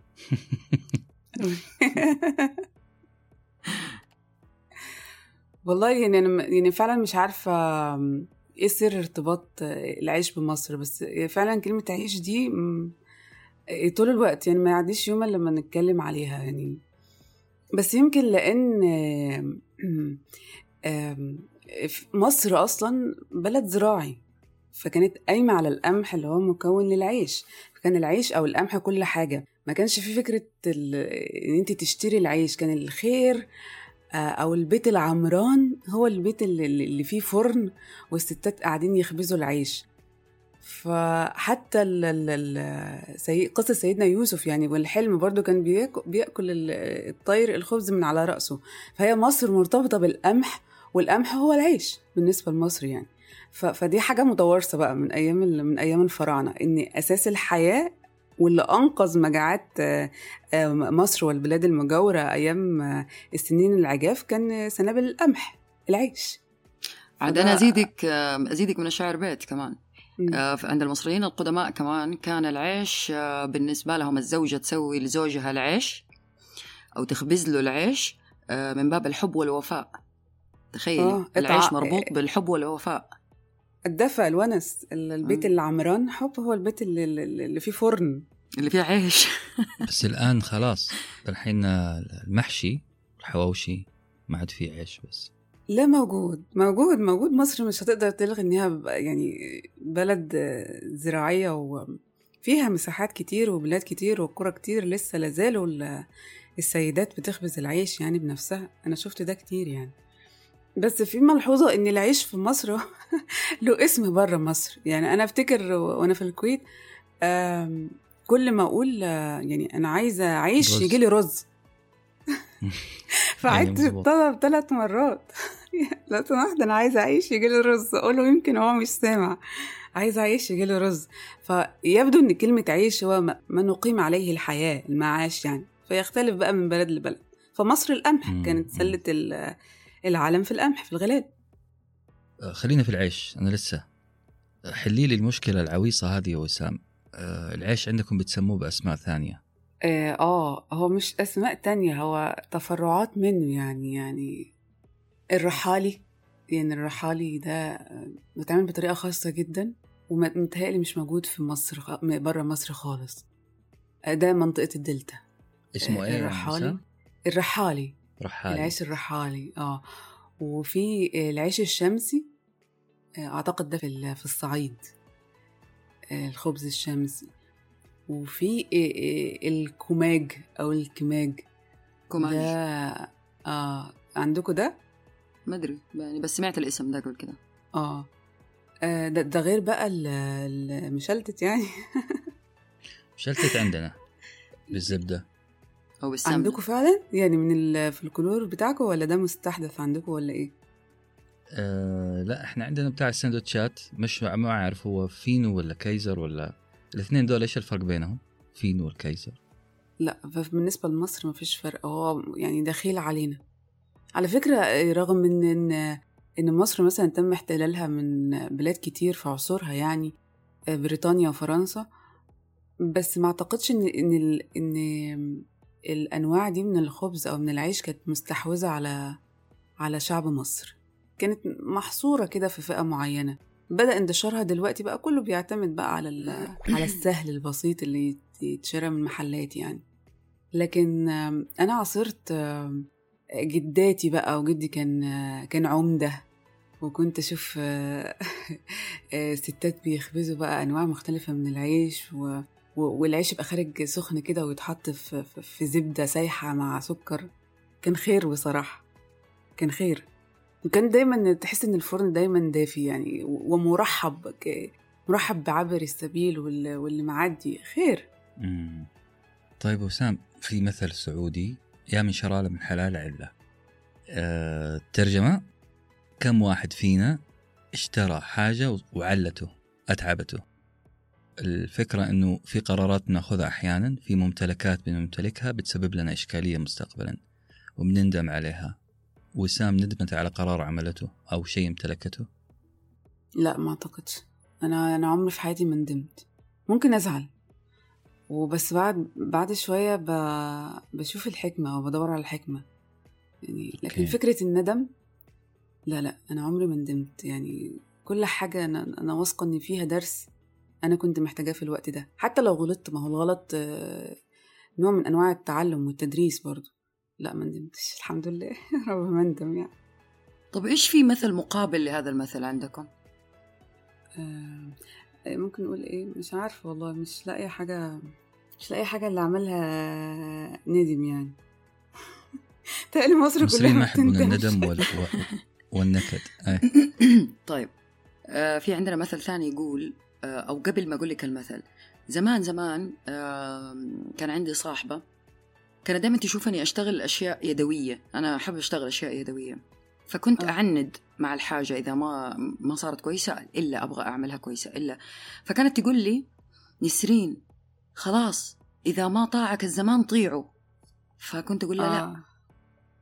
والله يعني أنا يعني فعلا مش عارفة إيه سر ارتباط العيش بمصر. بس فعلا كلمة عيش دي طول الوقت يعني ما يعديش يوم إلا لما نتكلم عليها. يعني بس يمكن لأن مصر أصلا بلد زراعي فكانت قايمة على القمح اللي هو مكون للعيش. فكان العيش أو القمح كل حاجة. ما كانش في فكرة إن أنت تشتري العيش. كان الخير آه، أو البيت العمران هو البيت اللي فيه فرن والستات قاعدين يخبزوا العيش. فحتى ال ال سي... قصة سيدنا يوسف يعني والحلم برضو كان بيأكل ال- الطير الخبز من على رأسه. فهي مصر مرتبطة بالقمح والقمح هو العيش بالنسبة لمصر يعني. ف... فدي حاجة متوارثة بقى من أيام. من أيام الفراعنة إن أساس الحياة واللي أنقذ مجاعات آه، آه، مصر والبلاد المجاورة أيام آه، السنين العجاف كان سنابل القمح العيش. عاد أنا أزيدك أزيدك من الشعر بيت كمان. عند المصريين القدماء كمان كان العيش آه، بالنسبة لهم الزوجة تسوي لزوجها العيش أو تخبز له العيش آه، من باب الحب والوفاء. تخيلي آه، العيش مربوط بالحب والوفاء. الدفء الونس ال- البيت مم. العمران حب هو البيت اللي, اللي اللي فيه فرن. اللي فيه عيش. بس الآن خلاص الحين المحشي الحواوشي ما عاد فيه عيش بس. لا موجود موجود موجود. مصر مش هتقدر تلغي انها يعني بلد زراعية وفيها مساحات كتير وبلاد كتير وقرى كتير لسه لازالوا ال- السيدات بتخبز العيش يعني بنفسها. أنا شفت ده كتير يعني. بس في ملحوظة إن العيش في مصر له اسم بره مصر. يعني أنا أفتكر وأنا في الكويت كل ما أقول آه، يعني أنا عايزة عيش. يجي لي رز. فعدت. الطلب ثلاث مرات. لو سمحت أنا عايزة أعيش يجي لي رز. أقول له يمكن هو مش سامع. عايزة أعيش يجي لي رز. فيبدو إن كلمة عيش هو ما نقيم عليه الحياة المعاش يعني. فيختلف بقى من بلد لبلد. فمصر القمح. كانت سلة ال- العالم في القمح في الغلال آه، خلينا في العيش. أنا لسه حلي لي المشكلة العويصة هذه يا وسام. آه، العيش عندكم بتسموه بأسماء ثانية. آه آه، هو مش أسماء تانية هو تفرعات منه يعني يعني الرحالي يعني الرحالي ده آه، بيتعمل بطريقة خاصة جدا ومتهيألي مش موجود في مصر بره مصر خالص. آه، ده منطقة الدلتا. اسمه إيه؟ يا الرحالي؟ الرحالي. رحالي. العيش الرحالي آه. وفي العيش الشمسي آه، أعتقد ده في ال- في الصعيد آه، الخبز الشمسي. وفي آه، آه، الكماج أو الكماج. كوماج. ده آه عندكم ده؟ ما أدري يعني بس سمعت الاسم ده قبل كده. آه. آه، ده, ده غير بقى ال- المشلتت يعني. شلتت عندنا بالزبدة. أو بالسمنة. عندكم فعلا؟ يعني من الفلكلور بتاعكم ولا ده مستحدث عندكم ولا إيه؟ آه لا إحنا عندنا بتاع السندوتشات مش ما أعرف هو فينو ولا كايزر ولا الاثنين دول إيش الفرق بينهم؟ فينو والكايزر لا فبالنسبة لمصر مفيش فرق. هو يعني دخيل علينا. على فكرة رغم إن إن إن مصر مثلا تم احتلالها من بلاد كتير في عصورها يعني بريطانيا وفرنسا بس ما أعتقدش إن إن ال- إن الأنواع دي من الخبز أو من العيش كانت مستحوذة على على شعب مصر. كانت محصورة كده في فئة معينة. بدأ انتشارها دلوقتي بقى كله بيعتمد بقى على على السهل البسيط اللي يتشرى من محلات يعني. لكن أنا عاصرت جداتي بقى وجدي كان كان عمدة. وكنت أشوف ستات بيخبزوا بقى أنواع مختلفة من العيش و... والعيش يبقى خارج سخن كده ويتحط في زبدة سايحة مع سكر. كان خير بصراحة. كان خير. وكان دايما تحس إن الفرن دايما دافي يعني ومرحب مرحب بعبر السبيل واللي, معدي. خير. مم. طيب وسام في مثل سعودي يا من شرالة من حلال علة. أه ترجمة. كم واحد فينا اشترى حاجة وعلته أتعبته. الفكرة أنه في قرارات نأخذها أحيانا في ممتلكات بنمتلكها بتسبب لنا إشكالية مستقبلا وبنندم عليها. وسام ندمت على قرار عملته أو شيء امتلكته؟ لا ما اعتقدش أنا أنا عمري في حياتي ما ندمت. ممكن أزعل. وبس بعد بعد شوية ب... بشوف الحكمة وبدور على الحكمة. يعني لكن أوكي. فكرة الندم لا لا أنا عمري ما ندمت. يعني كل حاجة أنا أنا واثقة إن فيها درس أنا كنت محتاجاه في الوقت ده. حتى لو غلطت ما هو الغلط آه، نوع من أنواع التعلم والتدريس برضو. لا ما ندمتش. الحمد لله. رب ما ندم يعني. طب إيش في مثل مقابل لهذا المثل عندكم؟ آه، ممكن نقول إيه؟ مش عارفة والله. مش لاقية حاجة مش لاقية حاجة اللي عملها ندم يعني. تقلي مصر كلها ما يحبون. الندم وال... والنكد. طيب. آه في عندنا مثل ثاني يقول آه أو قبل ما أقول لك المثل زمان زمان آه كان عندي صاحبة كانت دائما تشوفني أشتغل أشياء يدوية. أنا أحب أشتغل أشياء يدوية. فكنت آه. أعند مع الحاجة إذا ما ما صارت كويسة إلا أبغى أعملها كويسة إلا. فكانت تقول لي نسرين خلاص إذا ما طاعك الزمان طيعه فكنت أقول لها لا آه.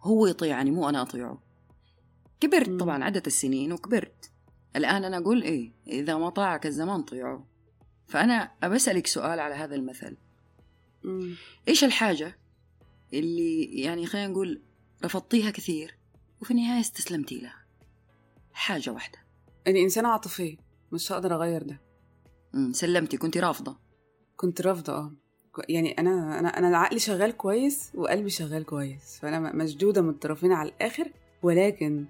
هو يطيعني مو أنا أطيعه. كبرت. طبعا عدت السنين وكبرت. الآن أنا أقول إيه إذا ما طاعك الزمان طيعه فأنا أبسألك سؤال على هذا المثل. مم. إيش الحاجة؟ اللي يعني خلينا نقول رفضتيها كثير وفي النهاية استسلمتي لها. حاجة واحدة. اني انسانه عاطفيه مش هقدر أغير ده. مم، سلمتي كنت رافضة. كنت رافضة آه. يعني أنا أنا أنا عقلي شغال كويس وقلبي شغال كويس فأنا م- مشدودة من الطرفين على الآخر ولكن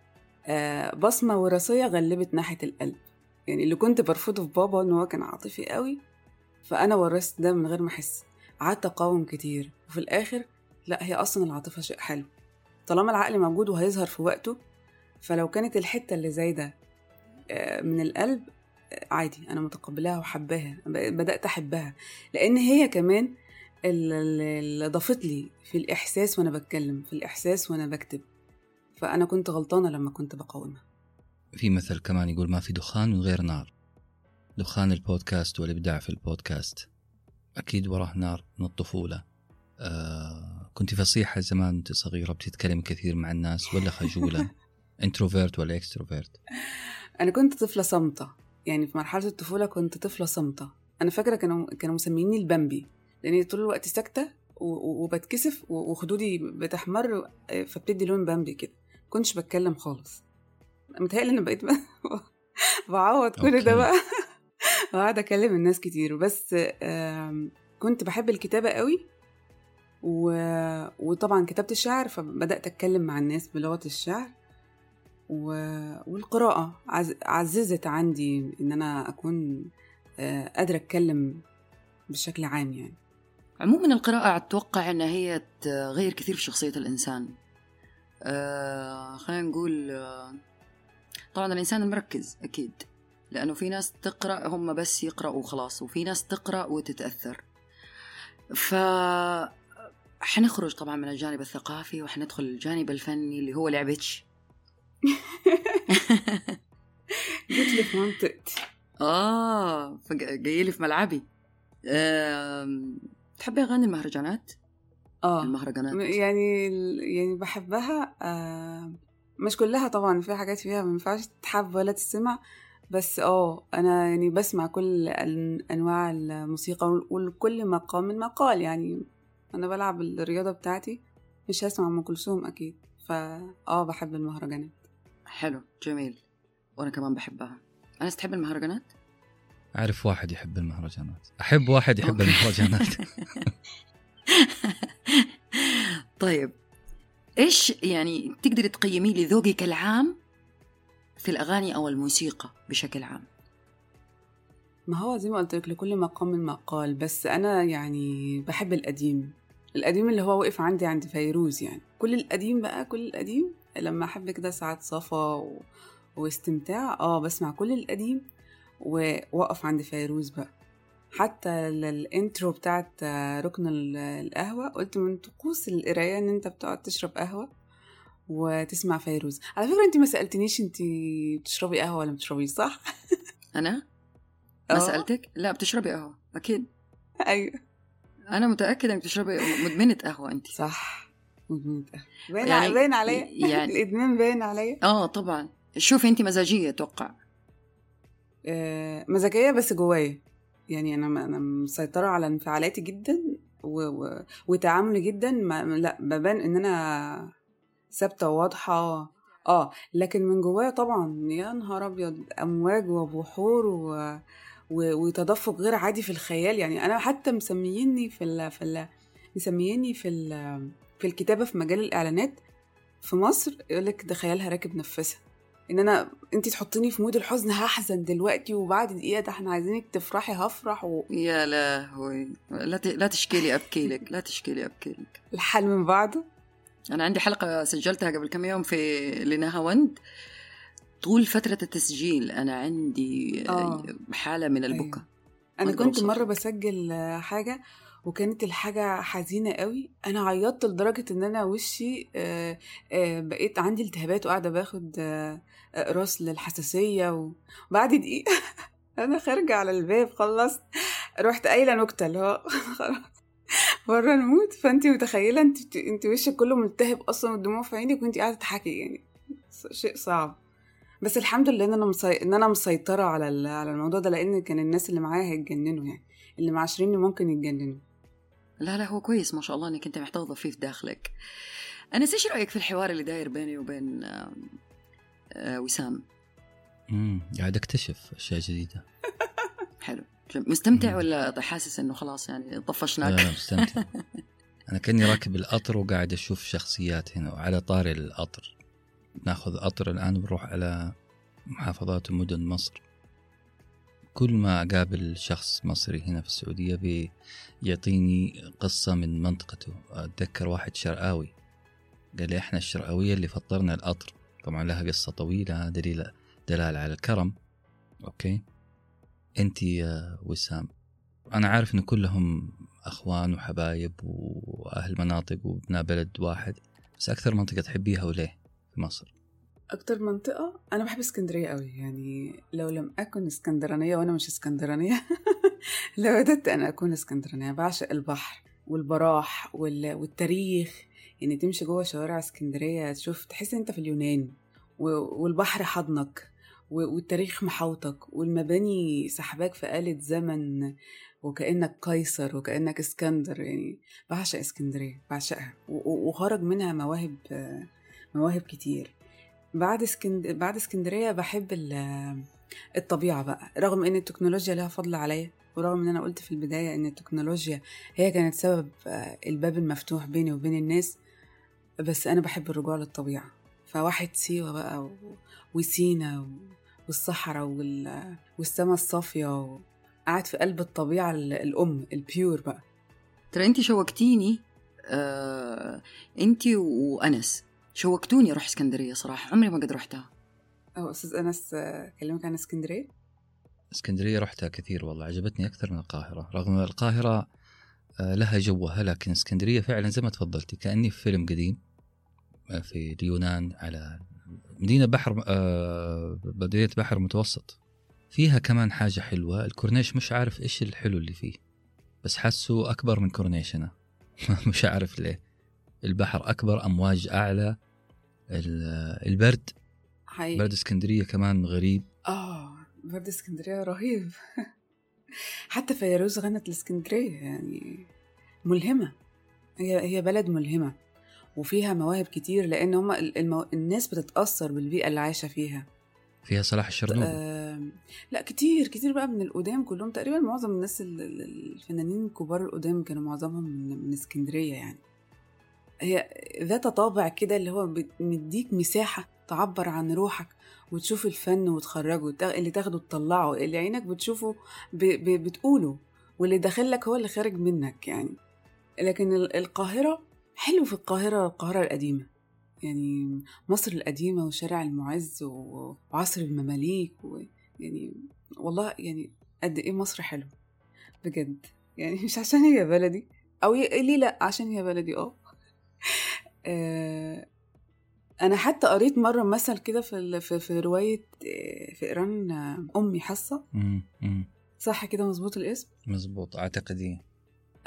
آه بصمة وراثية غلبت ناحية القلب. يعني اللي كنت برفضه في بابا إن هو كان عاطفي قوي فأنا ورثت ده من غير ما أحس. قعدت أقاوم كتير وفي الآخر لا هي أصلا العاطفة شيء حلو. طالما العقل موجود وهيظهر في وقته فلو كانت الحتة اللي زايده آه، من القلب آه، عادي أنا متقبلاها وحباها ب- بدأت أحبها. لأن هي كمان ال- ال- اللي ضافت لي في الإحساس وأنا بتكلم في الإحساس وأنا بكتب. فأنا كنت غلطانة لما كنت بقاومها. في مثل كمان يقول ما في دخان من غير نار. دخان البودكاست والإبداع في البودكاست. أكيد وراه نار من الطفولة. آه كنت فصيحة زمان وأنت صغيرة بتتكلم كثير مع الناس ولا خجولة؟ introvert ولا extrovert أنا كنت طفلة صامته يعني في مرحلة الطفولة كنت طفلة صامته أنا فاكرة كانوا كانوا مسميني البامبي لاني طول الوقت ساكتة وبتكسف وخدودي بتحمر آه، فبتدي لون بامبي كده. كنتش بتكلم خالص. متهيألي أنا بقيت بعوض كل أوكي. ده بقى. وقاعدة أكلم الناس كتير. بس كنت بحب الكتابة قوي. و... وطبعا كتبت الشعر فبدأت أتكلم مع الناس بلغة الشعر و... والقراءة عز... عززت عندي إن أنا أكون آه، قادرة أتكلم بشكل عام يعني. عموما القراءة أتوقع أنها هي تغير كثير في شخصية الإنسان. آه خلينا نقول آه طبعا الإنسان المركز أكيد لأنه في ناس تقرأ هم بس يقرأوا وخلاص وفي ناس تقرأ وتتأثر. ف حنخرج طبعا من الجانب الثقافي وحندخل الجانب الفني اللي هو لعبتش. لي في منطقتي آه فج- جاي لي في ملعبي. تحبي أغاني المهرجانات؟ آه. المهرجانات. يعني يعني بحبها آه مش كلها طبعا في حاجات فيها ما ينفعش تتحب ولا تسمع بس آه أنا يعني بسمع كل أنواع الموسيقى ولكل مقام من مقال يعني أنا بلعب الرياضة بتاعتي مش هسمع أم كلثوم أكيد فا آه بحب المهرجانات. حلو جميل. وأنا كمان بحبها. أنا تحب المهرجانات؟ أعرف واحد يحب المهرجانات. أحب واحد يحب أوكي. المهرجانات. طيب إيش يعني تقدري تقيمي لي ذوقك العام في الأغاني أو الموسيقى بشكل عام؟ ما هو زي ما قلت لك لكل مقام من مقال بس أنا يعني بحب القديم. القديم اللي هو وقف عندي عند فيروز يعني. كل القديم بقى كل القديم لما أحب كده ساعات صفا و... واستمتاع آه بسمع كل القديم ووقف عند فيروز بقى. حتى ال- ال intro بتاعت ركن ال- القهوة قلت من طقوس القراية إن أنت بتقعد تشرب قهوة وتسمع فيروز. على فكرة انت ما سألتنيش انت بتشربي قهوة ولا ما بتشربيش صح؟ أنا؟ ما آه. سألتك؟ لا بتشربي قهوة أكيد. أيوه. أنا متأكدة إنك بتشربي مدمنة قهوة انت. صح. مدمنة قهوة. باين يعني- باين عليا. يعني- الإدمان باين عليا. آه طبعا. شوفي انت مزاجية أتوقع. آه، مزاجية بس جوايا. يعني أنا أنا مسيطرة على انفعالاتي جدا و... و... وتعاملي جدا. ما... لا ببان إن أنا ثابتة وواضحة. آه لكن من جوايا طبعا يا نهار أبيض أمواج وبحور و... و... وتدفق غير عادي في الخيال. يعني أنا حتى مسميني في ال... في ال... مسميني في ال... في الكتابة في مجال الإعلانات في مصر يقولك ده خيالها راكب نفسها. إن أنا انت تحطيني في مود الحزن هحزن دلوقتي وبعد دقيقة ده إحنا عايزينك تفرحي هفرح يا لهوي. لا ت... لا تشكي لي أبكي لك لا تشكي لي أبكي لك. والحال من بعضه أنا عندي حلقة سجلتها قبل كم يوم في لنهاوند طول فترة التسجيل أنا عندي آه. حالة من البكا. أنا أقدر كنت. مرة بسجل آه، حاجة وكانت الحاجة حزينة قوي. أنا عيطت لدرجة إن أنا وشي آه، آه، بقيت عندي التهابات وقاعدة باخد آه، اقراص للحساسية وبعد دقيقة أنا خارجة على الباب خلصت. رحت قايلة نكتة اللي هو خلاص بره المود فانت متخيلة انت انت وشك كله ملتهب أصلا والدموع في عينك وانت قاعدة تضحكي يعني. شيء صعب. بس الحمد لله إن أنا مسي... إن أنا مسيطرة على ال... على الموضوع ده لأن كان الناس اللي معايا هيتجننوا يعني. اللي معاشريني ممكن يتجننوا. لا لا هو كويس ما شاء الله إنك أنت محتفظه فيه في داخلك. انس إيش رأيك في الحوار اللي داير بيني وبين آه، آه، وسام؟ امم قاعد أكتشف أشياء جديدة. حلو. جم- مستمتع مم. ولا حاسس إنه خلاص يعني لا طفشناك لا مستمتع. أنا كأني راكب القطر وقاعد أشوف شخصيات هنا وعلى طاري القطر. ناخذ قطر الآن بنروح على محافظات ومدن مصر. كل ما أقابل شخص مصري هنا في السعودية بيعطيني قصة من منطقته. أتذكر واحد شرقاوي. قال لي إحنا الشرقاوية اللي فطرنا القطر. طبعا لها قصة طويلة دليل دلالة على الكرم. أوكي؟ أنت يا وسام أنا عارف إن كلهم أخوان وحبايب وأهل مناطق وابناء بلد واحد بس أكثر منطقة تحبيها وليه؟ في مصر أكتر منطقة أنا بحب اسكندرية قوي يعني لو لم أكن اسكندرانية وأنا مش اسكندرانية لوددت أن أكون اسكندرانية بعشق البحر والبراح وال... والتاريخ يعني تمشي جوه شوارع اسكندرية تشوف تحس أنت في اليونان. والبحر حضنك. والتاريخ محوطك والمباني سحباك في آلة زمن وكأنك قيصر وكأنك اسكندر يعني بعشق اسكندرية بعشقها وخرج منها مواهب مواهب كتير. بعد اسكند... بعد اسكندرية بحب ال- الطبيعة بقى. رغم إن التكنولوجيا لها فضل عليا ورغم إن أنا قلت في البداية إن التكنولوجيا هي كانت سبب الباب المفتوح بيني وبين الناس بس أنا بحب الرجوع للطبيعة. فواحد سيوة بقى و... وسينا و... والصحراء وال... والسماء الصافية و... قاعد في قلب الطبيعة ال- الأم البيور بقى. ترى انت شوقتيني آه، انت وأنس. شوقتوني أروح إسكندرية صراحة. عمري ما قد رحتها. أو أستاذ أنس كلمك عن إسكندرية؟ إسكندرية رحتها كثير والله عجبتني أكثر من القاهرة. رغم ان القاهرة آه، لها جوها لكن إسكندرية فعلا زي ما تفضلتي كأني في فيلم قديم آه، في اليونان على مدينة بحر مدينة بحر متوسط. فيها كمان حاجة حلوة الكورنيش مش عارف إيش الحلو اللي فيه بس حاسه أكبر من كورنيش هنا مش عارف ليه. البحر أكبر أمواج أعلى ال- البرد. حقيقي. برد اسكندرية كمان غريب. آه برد اسكندرية رهيب. حتى فيروز غنت الاسكندريه يعني ملهمة. هي هي بلد ملهمة وفيها مواهب كتير لأن هم المو... الناس بتتأثر بالبيئة اللي عايشة فيها. فيها صلاح الشرنوبي. آم، لا كتير كتير بقى من القدام كلهم تقريبا معظم الناس ال- ال- الفنانين الكبار القدام كانوا معظمهم من, من اسكندرية يعني. هي ذات طابع كده اللي هو مديك مساحة تعبر عن روحك وتشوف الفن وتخرجه اللي تاخده تطلعه اللي عينك بتشوفه ب... ب... بتقوله واللي داخلك هو اللي خارج منك يعني. لكن ال- القاهرة حلو في القاهرة القاهرة القديمة. يعني مصر القديمة وشارع المعز وعصر المماليك و يعني والله يعني قد إيه مصر حلوة بجد. يعني مش عشان هي بلدي. ي- ليه لأ؟ عشان هي بلدي. آه. آه، أنا حتى قريت مرة مثل كده في ال- في في رواية آه، فئران آه، أمي حصة مم، مم. صح كده مظبوط الاسم؟ مزبوط أعتقد إيه.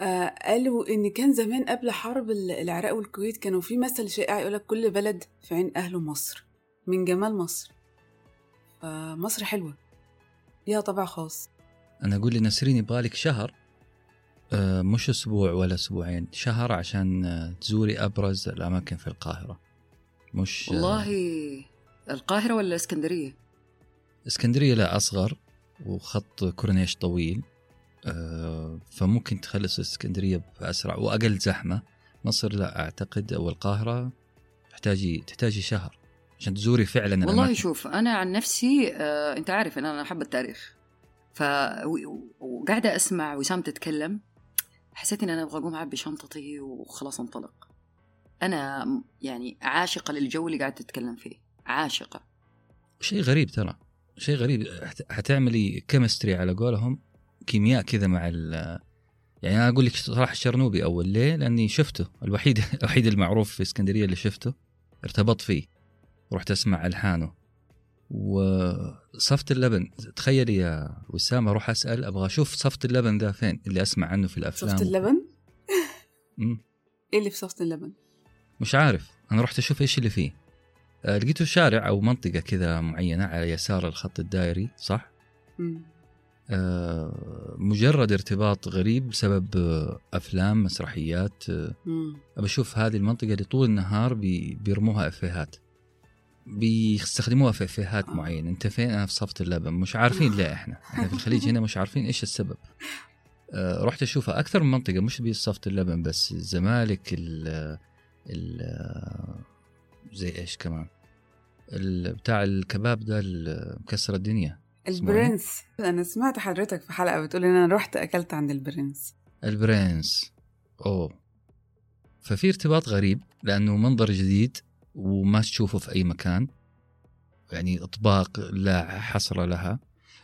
آه قالوا إن كان زمان قبل حرب ال- العراق والكويت كانوا في مثل شائع يقولك كل بلد في عين اهله مصر من جمال مصر. فمصر حلوة. ليها طابع خاص. أنا أقول لنسرين يبغالك شهر مش أسبوع ولا أسبوعين شهر عشان آه، تزوري أبرز الأماكن في القاهرة مش آه، والله القاهرة ولا اسكندرية؟ اسكندرية لا أصغر وخط كورنيش طويل آه، فممكن تخلص اسكندرية بأسرع وأقل زحمة مصر لا أعتقد أو القاهرة تحتاجي تحتاجي شهر عشان تزوري فعلا والله الأماكن. شوف أنا عن نفسي آه، أنت عارف إن أنا أحب التاريخ ف و- وقاعدة أسمع وسام تتكلم حسيت إن أنا أبغى أقوم أعبي شنطتي وخلاص أنطلق. أنا يعني عاشقة للجو اللي قاعد تتكلم فيه. عاشقة. شيء غريب ترى. شيء غريب. حت- حتعملي chemistry على قولهم كيمياء كذا مع ال يعني أنا أقول لك صلاح الشرنوبي أول ليه؟ لأني شفته. الوحيد الوحيد المعروف في إسكندرية اللي شفته. ارتبطت فيه. ورحت أسمع ألحانه. وصفط اللبن. تخيلي يا وسام أروح أسأل أبغى أشوف صفط اللبن ذا فين؟ اللي أسمع عنه في الأفلام. صفط اللبن. إيه اللي في صفت اللبن؟ مش عارف. أنا رحت أشوف إيش اللي فيه. آه، لقيته شارع أو منطقة كذا معينة على يسار الخط الدائري صح. آه، مجرد ارتباط غريب بسبب آه، أفلام مسرحيات آه، مم. بشوف هذه المنطقة اللي طول النهار بي بيرموها إفيهات. بيستخدموها في افيهات آه. معينة. أنت فين؟ أنا في صفت اللبن مش عارفين ليه إحنا. إحنا في الخليج هنا مش عارفين إيش السبب. آه، رحت أشوفها أكثر من منطقة مش بس صفت اللبن بس. الزمالك ال ال زي إيش كمان؟ بتاع الكباب ده مكسر الدنيا. إيه؟ البرنس. أنا سمعت حضرتك في حلقة بتقول إن أنا رحت أكلت عند البرنس. البرنس. أوه. ففي ارتباط غريب لأنه منظر جديد. وما تشوفه في أي مكان. يعني إطباق لا حصر لها.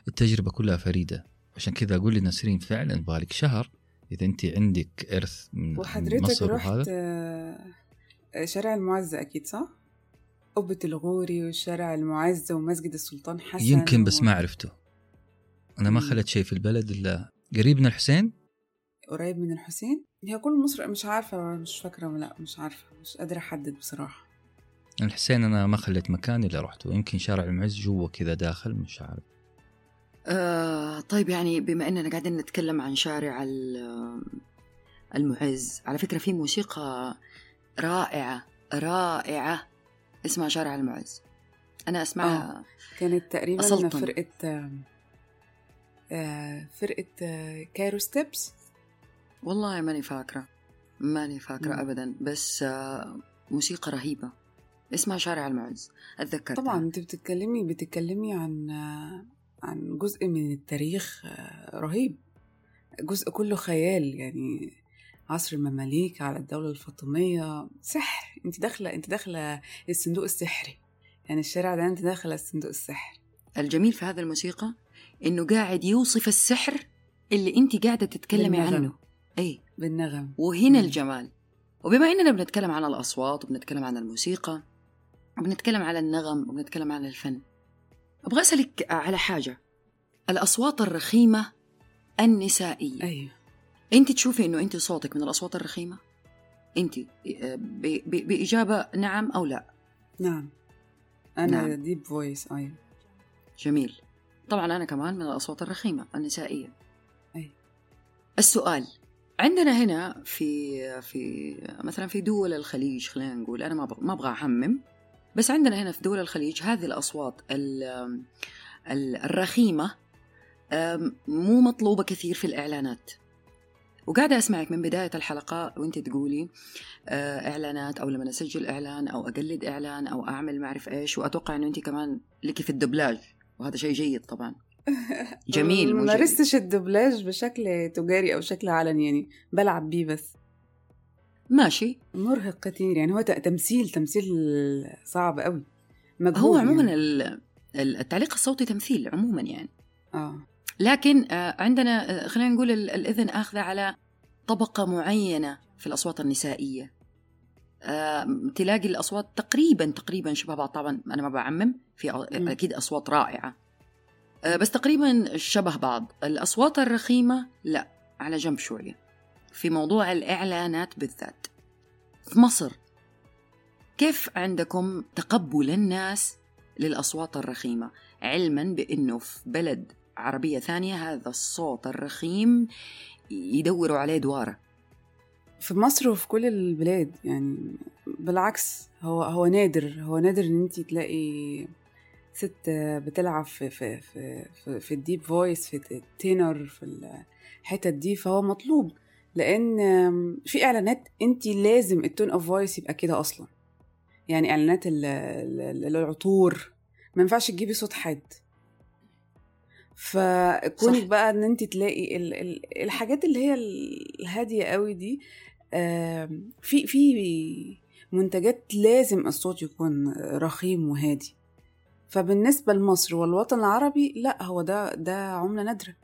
التجربة كلها فريدة. عشان كذا أقول لنسرين فعلا بالك شهر إذا انت عندك إرث من وحضرتك مصر رحت وهذا آه، شارع المعز أكيد صح؟ قبة الغوري وشارع المعز ومسجد السلطان حسن يمكن بس و- ما عرفته. أنا ما. خلت شيء في البلد إلا قريب من الحسين؟ قريب من الحسين؟ هي كل مصر مش عارفة مش فاكرة لا مش عارفة مش قادرة أحدد بصراحة. الحسين أنا ما خليت مكان إلا رحته يمكن شارع المعز جوا كذا داخل مش عارف آه طيب يعني بما إننا قاعدين نتكلم عن شارع ال- المعز على فكرة في موسيقى رائعة رائعة اسمها شارع المعز أنا أسمعها كانت تقريبا أسلطن. فرقة آه، آه، فرقة آه، Cairo Steps والله ماني فاكرة ماني فاكرة مم. ابدا بس آه موسيقى رهيبة اسمها شارع المعز. اتذكر طبعا أنت بتتكلمي بتتكلمي عن عن جزء من التاريخ آه، رهيب. جزء كله خيال يعني عصر المماليك على الدولة الفاطمية. سحر. أنت داخلة أنت داخلة الصندوق السحري. يعني الشارع ده أنت داخلة الصندوق السحري. الجميل في هذه الموسيقى إنه قاعد يوصف السحر اللي أنت قاعدة تتكلمي بالنغم. عنه. إي. بالنغم. وهنا مم. الجمال. وبما إننا بنتكلم عن الأصوات وبنتكلم عن الموسيقى وبنتكلم على النغم وبنتكلم عن الفن. أبغى أسألك على حاجة. الأصوات الرخيمة النسائية. أيوه. أنت تشوفي إنه أنت صوتك من الأصوات الرخيمة؟ أنت بإجابة نعم أو لا؟ نعم. أنا نعم. deep voice اي جميل. طبعا أنا كمان من الأصوات الرخيمة النسائية. أي. السؤال. عندنا هنا في في مثلا في دول الخليج خلينا نقول أنا ما أبغى- ما أبغى اعمم بس عندنا هنا في دول الخليج هذه الأصوات ال- ال- الرخيمة أم، مو مطلوبة كثير في الإعلانات. وقاعدة أسمعك من بداية الحلقة وأنت تقولي آه، إعلانات أو لما أسجل إعلان أو أقلد إعلان أو أعمل ما أعرف إيش. وأتوقع أنه أنت كمان لك في الدبلاج وهذا شيء جيد طبعا. جميل ما. مارستش الدبلاج بشكل تجاري أو شكل علني يعني بلعب بيه بس. ماشي. مرهق كتير يعني هو تمثيل تمثيل صعب قوي مجهود هو عموما يعني. ال- ال- التعليق الصوتي تمثيل عموما يعني. آه. لكن آه، عندنا آه، خلينا نقول ال- الإذن أخذة على طبقة معينة في الأصوات النسائية. آه، تلاقي الأصوات تقريبا تقريبا شبه بعض طبعا أنا ما بعمم في أصوات رائعة. آه، بس تقريبا شبه بعض. الأصوات الرخيمة لا على جنب شوية. في موضوع الإعلانات بالذات. في مصر كيف عندكم تقبل الناس للأصوات الرخيمة؟ علما بأنه في بلد عربية ثانية هذا الصوت الرخيم يدوروا عليه دوارة. في مصر وفي كل البلاد يعني بالعكس هو هو نادر هو نادر إن انت تلاقي ست بتلعب في في في في, في ال deep voice في التينر في الحتت دي فهو مطلوب. لأن في إعلانات انت لازم ال tone of voice يبقى كده أصلا. يعني إعلانات ال- ال- العطور. ما ينفعش تجيبي صوت حد فكونك. بقى إن انت تلاقي ال- ال- الحاجات اللي هي الهادية قوي دي في في منتجات لازم الصوت يكون رخيم وهادي. فبالنسبة لمصر والوطن العربي لأ هو ده ده عملة نادرة.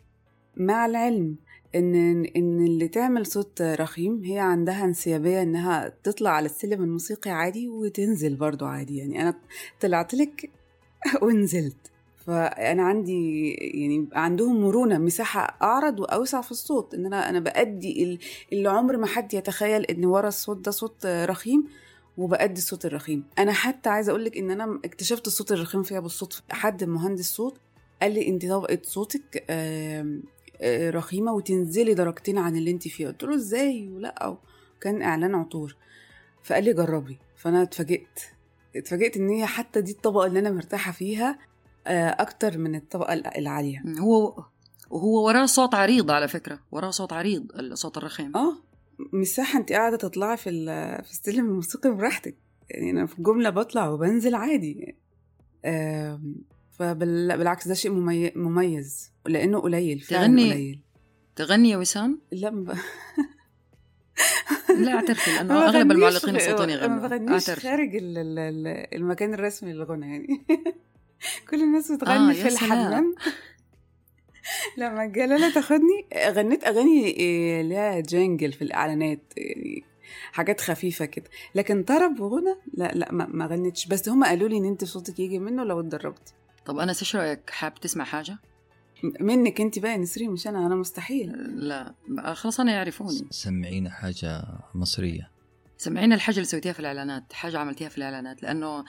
مع العلم. إن إن اللي تعمل صوت رخيم هي عندها انسيابية إنها تطلع على السلم الموسيقي عادي وتنزل برضو عادي. يعني أنا طلعت لك ونزلت. فأنا عندي يعني عندهم مرونة مساحة أعرض وأوسع في الصوت. إن أنا أنا بأدي ال- اللي عمر ما حد يتخيل إن ورا الصوت ده صوت رخيم وبأدي الصوت الرخيم. أنا حتى عايزة أقول لك إن أنا اكتشفت الصوت الرخيم فيها بالصدفة. حد مهندس صوت قال لي أنت طبقة صوتك رخيمة وتنزلي درجتين عن اللي انت فيه قلت له إزاي؟ ولا كان إعلان عطور. فقال لي جربي. فأنا اتفاجئت. اتفاجئت إن هي حتى دي الطبقة اللي أنا مرتاحة فيها آه، أكتر من الطبقة الع- العالية. هو وهو وراه صوت عريض على فكرة. وراه صوت عريض الصوت الرخيم آه. مساحة انت قاعدة تطلعي في في السلم الموسيقي براحتك. يعني أنا في جمله بطلع وبنزل عادي. فبالعكس ده شيء ممي- مميز لأنه قليل فعلا تغني- قليل. تغني يا وسام؟ لا ما ب- لا اعترفي ما أغلب بغنيش المعلقين الصوتيين ما يغنوا. بغنيش اعترفي. خارج ال- ال- ال- المكان الرسمي للغنى يعني. كل الناس بتغني آه، في. الحمام. لما الجلالة تاخدني. غنيت أغاني إيه، ليها جنجل في الإعلانات يعني حاجات خفيفة كده. لكن طرب وغنى لا لا ما, ما غنيتش. بس هم قالوا لي إن أنت صوتك يجي منه لو اتدربتي. طب أنا إيش رأيك حاب تسمع حاجة؟ منك أنت بقى يا نسرين مش أنا أنا مستحيل لا خلاص أنا يعرفوني سمعينا حاجة مصرية سمعينا الحاجة اللي سويتيها في الإعلانات حاجة عملتيها في الإعلانات لأنه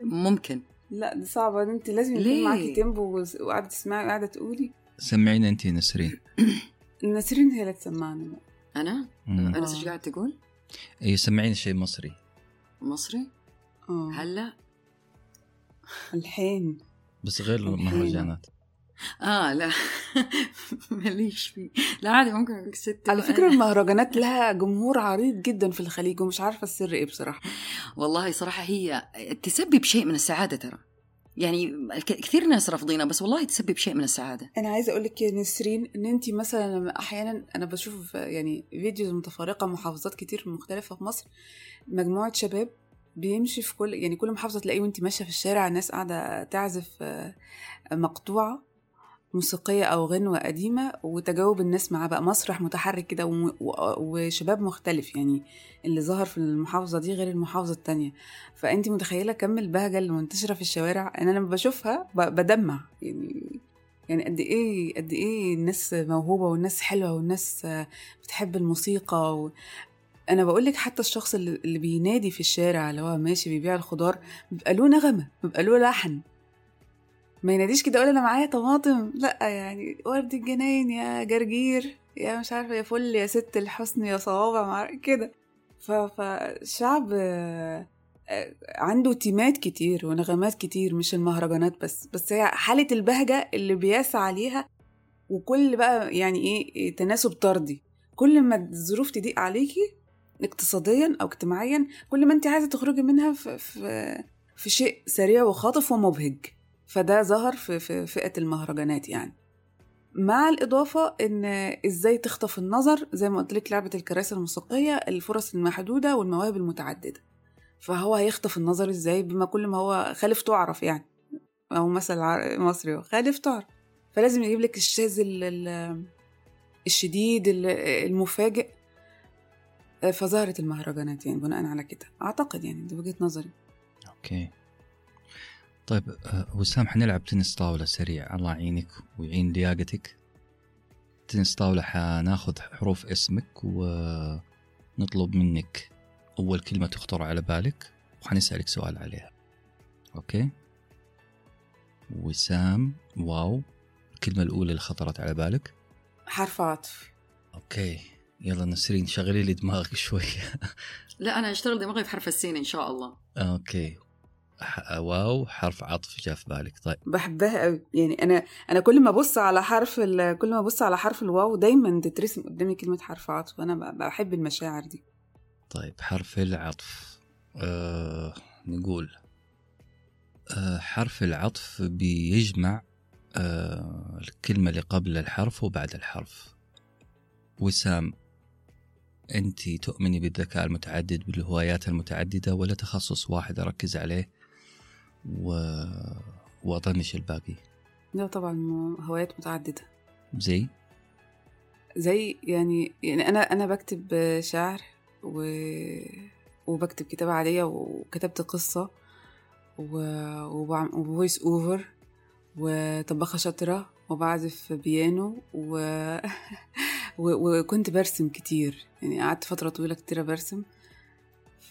ممكن لا دي صعبة أنت لازم يكون ليه؟ معاكي تيمبو وقاعدة تسمعي وقاعدة تقولي سمعينا أنت نسرين نسرين هي اللي تسمعني بقى أنا؟ مم. أنا إيش قاعد تقول؟ اي سمعينا شيء مصري مصري؟ آه. هلا؟ الحين بس غير. المهرجانات. آه لا. ماليش فيه. لا عادي ممكن أقول ست على فكرة المهرجانات لها جمهور عريض جدا في الخليج ومش عارفة السر إيه بصراحة. والله صراحة هي تسبب شيء من السعادة ترى. يعني كثير ناس رافضينها بس والله تسبب شيء من السعادة. أنا عايزة أقول لك يا نسرين إن أنت مثلا أحيانا أنا بشوف يعني فيديوز متفرقة محافظات كتير مختلفة في مصر مجموعة شباب بيمشي في كل يعني كل محافظة تلاقيه وانت ماشية في الشارع الناس قاعدة تعزف آه، مقطوعة موسيقية أو غنوة قديمة وتجاوب الناس معاه بقى مسرح متحرك كده وشباب مختلف يعني اللي ظهر في المحافظة دي غير المحافظة التانية فأنت متخيلة كم البهجة اللي منتشرة في الشوارع أنا لما بشوفها بدمع يعني يعني قد إيه قد إيه الناس موهوبة والناس حلوة والناس بتحب الموسيقى. أنا بقول لك حتى الشخص اللي بينادي في الشارع اللي هو ماشي بيبيع الخضار بيبقى له نغمة بيبقى له لحن. ما يناديش كده يقول أنا معايا طماطم. لأ يعني ورد الجناين يا جرجير يا مش عارفة يا فل يا ست الحسن يا صوابع كده. فالشعب آه، عنده تيمات كتير ونغمات كتير مش المهرجانات بس. بس هي حالة البهجة اللي بيسعى ليها وكل بقى يعني إيه تناسب طردي. كل ما الظروف تضيق عليكي اقتصاديا أو اجتماعيا كل ما انت عايزة تخرجي منها في في في شيء سريع وخاطف ومبهج. فده ظهر في في فئة المهرجانات يعني. مع الإضافة إن إزاي تخطف النظر زي ما قلت لك لعبة الكراسي الموسيقية الفرص المحدودة والمواهب المتعددة. فهو هيخطف النظر إزاي؟ بما كل ما هو خالف تعرف يعني. أو مثل مصري خالف تعرف. فلازم يجيب لك الشاذ ال- ال- الشديد ال- المفاجئ. فظهرت المهرجانات يعني بناء على كده. أعتقد يعني دي وجهة نظري. أوكي. طيب آه، وسام حنلعب تنس طاولة سريع. الله يعينك ويعين لياقتك. تنس طاولة حناخذ حروف اسمك ونطلب منك أول كلمة تخطر على بالك وحنسألك سؤال عليها. okay؟ وسام واو الكلمة الأولى اللي خطرت على بالك. حرف عطف. okay. يلا نسرين شغلي لي دماغك شوي. لا أنا أشتغل دماغي في حرف السين إن شاء الله. okay. ح- واو حرف عطف جاء في بالك. طيب. بحبها قوي يعني أنا أنا كل ما أبص على حرف ال... كل ما أبص على حرف الواو دايما تترسم قدامي كلمة حرف عطف. وأنا ب- بحب المشاعر دي. طيب حرف العطف. أه نقول أه حرف العطف بيجمع أه الكلمة اللي قبل الحرف وبعد الحرف. وسام. أنت تؤمني بالذكاء المتعدد بالهوايات المتعددة ولا تخصص واحد أركز عليه و... وأطنش الباقي؟ لا طبعا هوايات متعددة. زي؟ زي يعني يعني أنا أنا بكتب شعر و... وبكتب كتابة عادية وكتبت قصة و... وبعم... و voice over وطباخة شاطرة وبعزف بيانو و... وكنت برسم كتير. يعني قعدت فترة طويلة كتيرة برسم.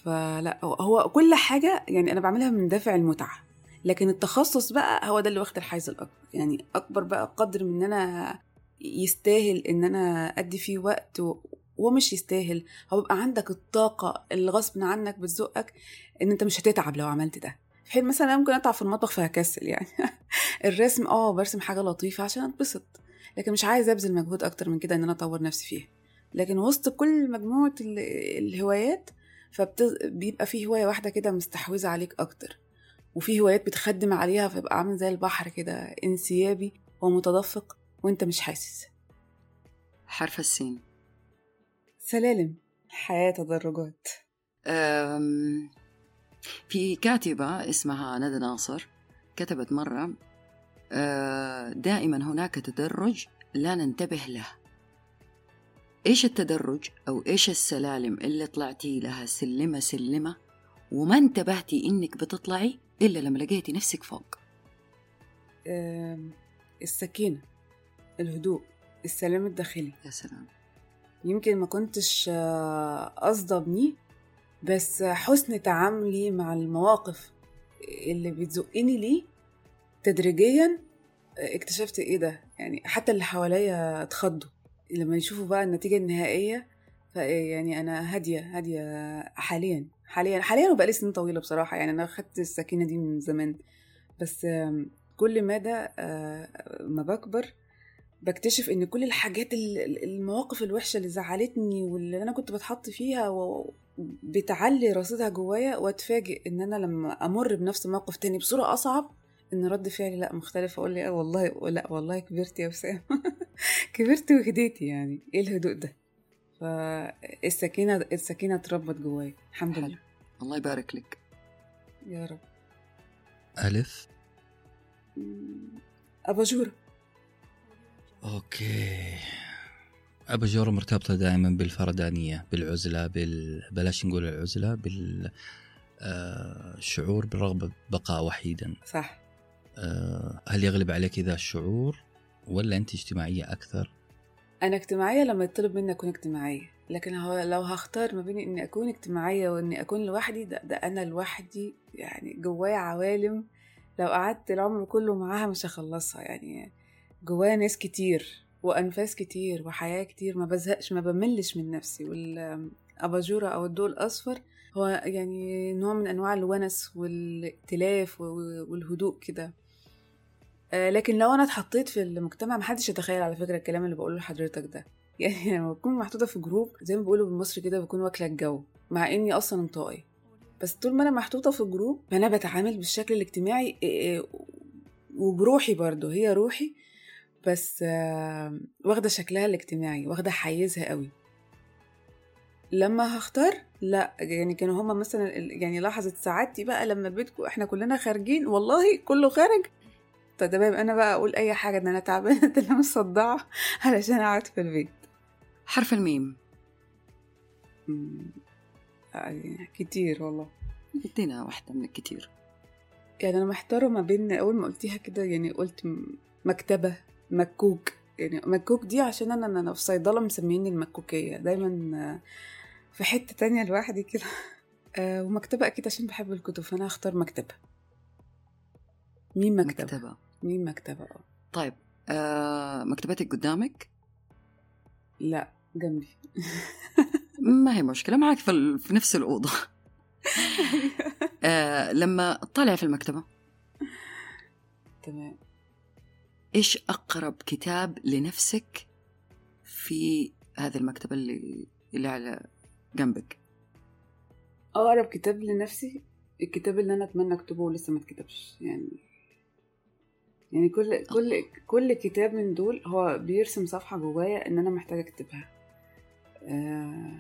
فلا هو- كل حاجة يعني أنا بعملها من دافع المتعة. لكن التخصص بقى هو ده اللي واخد الحيز الأكبر. يعني أكبر بقى قدر من إن أنا يستاهل إن أنا أدي فيه وقت و- وهو مش يستاهل. هو بيبقى عندك الطاقة اللي غصب عنك بتزقك إن أنت مش هتتعب لو عملت ده. في حين مثلا أنا ممكن أتعب في المطبخ فهكسل يعني. الرسم آه برسم حاجة لطيفة عشان أتبسط. لكن مش عايز أبذل مجهود أكتر من كده إن أنا أطور نفسي فيها. لكن وسط كل مجموعة ال- الهوايات فبيبقى في هواية واحدة كده مستحوذة عليك أكتر. وفي هوايات بتخدم عليها فيبقى عامل زي البحر كده انسيابي ومتدفق وأنت مش حاسس. حرف السين. سلالم حياة تدرجات. في كاتبة اسمها ندى ناصر كتبت مرة دائما هناك تدرج لا ننتبه له. إيش التدرج أو إيش السلالم اللي طلعتي لها سلمة سلمة وما انتبهتي إنك بتطلعي إلا لما لقيتي نفسك فوق؟ آم، السكينة الهدوء السلام الداخلي. يا سلام. يمكن ما كنتش آه، قصده ابنيه بس حسن تعاملي مع المواقف اللي بتزقني ليه تدريجيا آه، اكتشفت إيه ده؟ يعني حتى اللي حواليا اتخضوا. لما يشوفوا بقى النتيجة النهائية فيعني أنا هادية هادية حاليا حاليا حاليا وبقالي سنين طويلة بصراحة. يعني أنا خدت السكينة دي من زمان. بس كل مدى آه، ما بكبر بكتشف إن كل الحاجات ال- ال- المواقف الوحشة اللي زعلتني واللي أنا كنت بتحط فيها و... بتعلي رصيدها جوايا وأتفاجئ إن أنا لما أمر بنفس الموقف تاني بصورة أصعب إن رد فعلي لأ مختلف. أقول لي آه والله لأ والله كبرت يا وسام كبرت وهديتي يعني. إيه الهدوء ده؟ فالسكينة السكينة اتربت جوايا. الحمد. لله. الله يبارك لك. يا رب. ألف. أباجورة. أوكي. أباجورة مرتبطة دائما بالفردانية بالعزلة بال... بلاش نقول العزلة آه، الشعور بالرغبة ببقاء وحيدا أنا اجتماعية لما يطلب مني أكون اجتماعية لكن هو لو هختار ما بين إني أكون اجتماعية وإني أكون لوحدي ده, ده أنا لوحدي يعني جوايا عوالم لو قعدت العمر كله معاها مش هخلصها يعني جوايا ناس كتير وأنفاس كتير وحياة كتير ما بزهقش ما بملش من نفسي والأباجورة أو الضوء الأصفر هو يعني نوع من أنواع الونس والائتلاف والهدوء كده. لكن لو أنا اتحطيت في المجتمع محدش يتخيل على فكرة الكلام اللي بقوله لحضرتك ده. يعني لما بكون محطوطة في group زي ما بيقولوا بالمصري كده بكون واكلة الجو مع إني أصلا انطوائي بس طول ما أنا محطوطة في group فانا بتعامل بالشكل الاجتماعي آه، آه، وبروحي برضو هي روحي بس واخدة شكلها الاجتماعي واخدة حيزها قوي. لما هختار لا يعني كانوا هما مثلا يعني لحظة سعادتي بقى لما بيتكم إحنا كلنا خارجين والله كله خارج. فتمام أنا بقى أقول أي حاجة إن أنا تعبانة إن أنا مصدعة علشان أقعد في البيت. حرف الميم. يعني كتير والله. ادينا واحدة من الكتير. يعني أنا محتارة ما بين أول ما قلتيها كده يعني قلت مكتبة مكوك. يعني مكوك دي عشان أنا أنا في صيدلة مسميني المكوكية. دايما في حتة تانية لوحدي كده. آه، ومكتبة أكيد عشان بحب الكتب فأنا هختار مكتبة. مين مكتبة؟ مكتبة. مين مكتبة؟ آه. طيب آه مكتبتك قدامك؟ لا جنبي. ما هي مشكلة معك في, في نفس الأوضة. آه لما تطلع في المكتبة. تمام. إيش أقرب كتاب لنفسك في هذه المكتبة اللي اللي على جنبك؟ أقرب كتاب لنفسي؟ الكتاب اللي أنا أتمنى أكتبه ولسه ما اتكتبش يعني يعني كل كل كل كتاب من دول هو بيرسم صفحة جوايا إن أنا محتاجة أكتبها. آه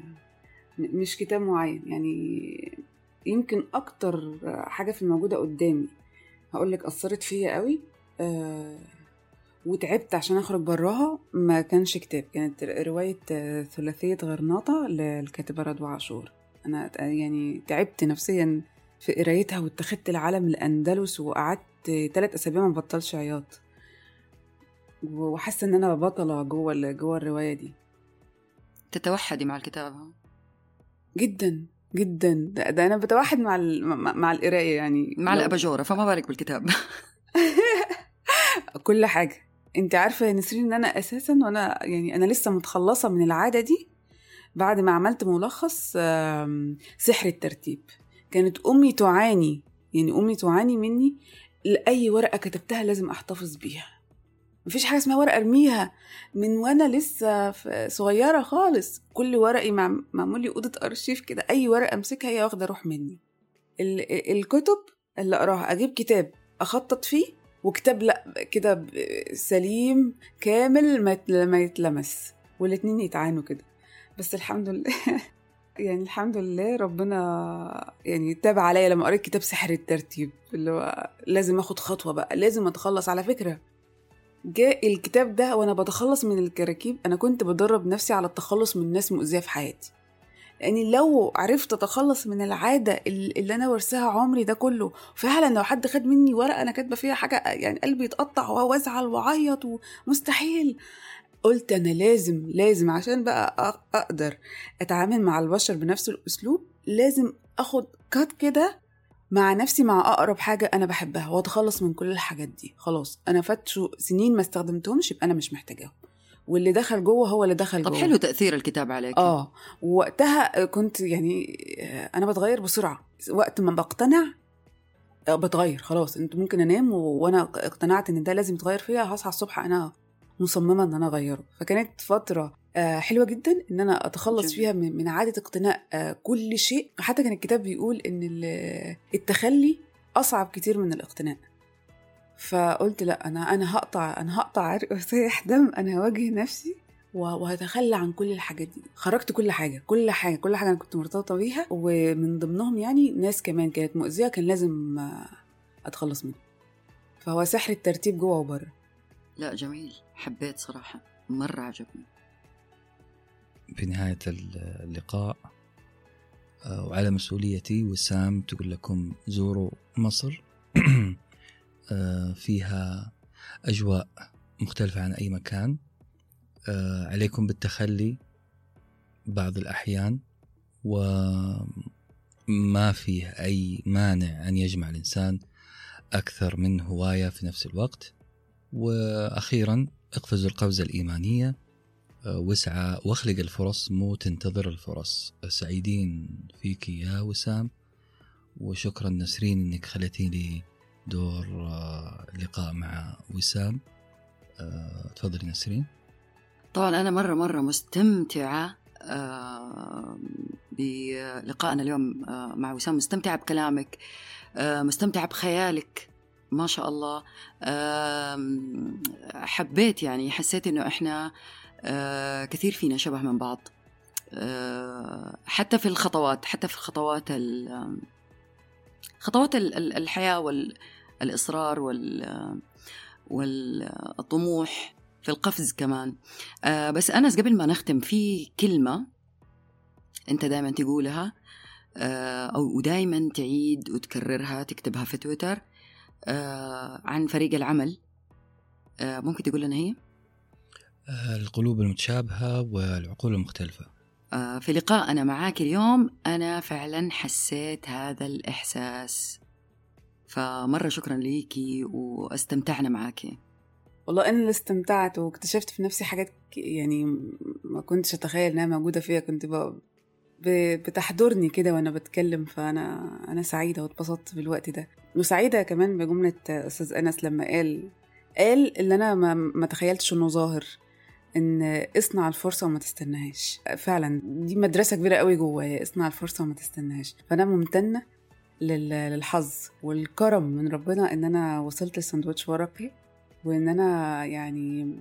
مش كتاب معين. يعني يمكن أكتر حاجة في الموجودة قدامي. هقولك أثرت فيا قوي آه وتعبت عشان أخرج براها. ما كانش كتاب كانت رواية ثلاثية غرناطة للكاتبة رضوى عاشور. أنا يعني تعبت نفسيا. في قرايتها واتخذت العالم الاندلس وقعدت ثلاث أسابيع ما بطلش عياط. وحاسة إن أنا بطلة جوه جوه الرواية دي. تتوحدي مع الكتاب جدا جدا. ده, ده أنا بتوحد مع مع القراية يعني. مع الأباجورة فما بالك بالكتاب كل حاجة. أنت عارفة يا نسرين إن أنا أساسا وأنا يعني أنا لسه متخلصة من العادة دي بعد ما عملت ملخص سحر الترتيب. كانت أمي تعاني يعني أمي تعاني مني لأي ورقة كتبتها لازم أحتفظ بيها. مفيش حاجة اسمها ورقة أرميها من وأنا لسه صغيرة خالص. كل ورقي معمول لي أوضة أرشيف كده أي ورقة أمسكها هي واخدة روح مني. الكتب اللي أقراها أجيب كتاب أخطط فيه وكتاب لأ كده سليم كامل ما يتلمس والاتنين يتعانوا كده. بس الحمد لله يعني الحمد لله ربنا يعني تاب عليا لما قريت كتاب سحر الترتيب اللي هو لازم آخد خطوة بقى لازم أتخلص. على فكرة جاء الكتاب ده وأنا بتخلص من الكراكيب أنا كنت بدرب نفسي على التخلص من ناس مؤذية في حياتي. يعني لو عرفت أتخلص من العادة اللي أنا ورثاها عمري ده كله فعلا لو حد خد مني ورقة أنا كاتبة فيها حاجة يعني قلبي يتقطع وأزعل وأعيط ومستحيل. قلت أنا لازم لازم عشان بقى أقدر أتعامل مع البشر بنفس الأسلوب لازم آخد كات كده مع نفسي مع أقرب حاجة أنا بحبها وأتخلص من كل الحاجات دي. خلاص أنا فات سنين ما استخدمتهمش يبقى أنا مش محتاجاهم. واللي دخل جوه هو اللي دخل طب جوه. طب حلو تأثير الكتاب عليك. آه وقتها كنت يعني أنا بتغير بسرعة. وقت ما بقتنع آه، بتغير خلاص. أنت ممكن أنام وأنا اقتنعت إن ده لازم يتغير فيها هصحى الصبح أنا مصممة إن أنا أغيره. فكانت فترة آه، حلوة جدا إن أنا أتخلص فيها من عادة اقتناء آه، كل شيء. حتى كان الكتاب بيقول إن التخلي أصعب كتير من الاقتناء. فقلت لأ أنا أنا هقطع أنا هقطع عرق وسيح دم أنا هواجه نفسي وهتخلى عن كل الحاجات دي. خرجت كل حاجة كل حاجة كل حاجة أنا كنت مرتبطة بيها. ومن ضمنهم يعني ناس كمان كانت مؤذية كان لازم أتخلص منها فهو سحر الترتيب جوه وبره. لأ جميل. حبيت صراحة مرة عجبني. في نهايه اللقاء آه، وعلى مسؤوليتي وسام تقول لكم زوروا مصر. آه، فيها أجواء مختلفة عن أي مكان. آه، عليكم بالتخلي بعض الأحيان وما فيه أي مانع أن يجمع الإنسان أكثر من هواية في نفس الوقت. وأخيرا اقفزوا القفزة الإيمانية آه، واسعى واخلق الفرص مو تنتظر الفرص. سعيدين فيك يا وسام وشكرا نسرين إنك خليتي لي دور آه، لقاء مع وسام. آه، تفضلي نسرين. طبعا أنا مرة مرة مستمتعة آه، بلقائنا اليوم مع وسام. مستمتعة بكلامك مستمتعة بخيالك. ما شاء الله حبيت يعني حسيت إنه إحنا آه، كثير فينا شبه من بعض. آه، حتى في الخطوات حتى في خطوات خطوات ال- ال- الحياة والإصرار وال والطموح في القفز كمان. آه بس أنس قبل ما نختم في كلمة أنت دائما تقولها أو ودائما تعيد وتكررها تكتبها في تويتر. عن فريق العمل. آه ممكن تقول لنا هي؟ آه، القلوب المتشابهة والعقول المختلفة. آه في لقائنا معاك اليوم أنا فعلا حسيت هذا الإحساس. فمرة شكرا ليكي واستمتعنا معاكي والله أنا اللي استمتعت واكتشفت في نفسي حاجات يعني ما كنتش أتخيل إنها موجودة فيها كنت ب... بتحضرني كده وأنا بتكلم فأنا أنا سعيدة واتبسطت بالوقت ده. وسعيدة كمان بجملة أستاذ أنس لما قال قال اللي أنا ما, ما تخيلتش إنه ظاهر إن اصنع الفرصة وما تستناهاش. فعلا دي مدرسة كبيرة قوي جوايا اصنع الفرصة وما تستناهاش. فأنا ممتنة لل... للحظ والكرم من ربنا إن أنا وصلت لساندوتش ورقي وإن أنا يعني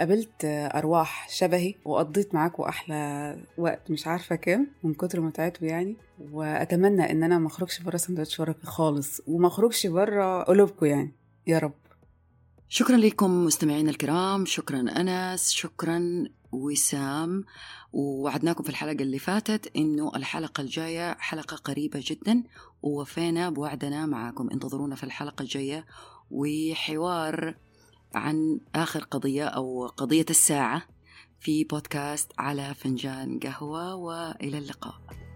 قابلت أرواح شبهي وقضيت معاكم أحلى وقت مش عارفة كام من كتر متعته يعني. وأتمنى إن أنا ما أخرجش بره سندوتش ورقي خالص وما أخرجش بره قلوبكم يعني. يا رب. شكرا لكم مستمعينا الكرام شكرا أنس شكرا وسام. ووعدناكم في الحلقة اللي فاتت إنه الحلقة الجاية حلقة قريبة جدا ووفينا بوعدنا معاكم. انتظرونا في الحلقة الجاية. وحوار عن آخر قضية أو قضية الساعة في بودكاست على فنجان قهوة وإلى اللقاء.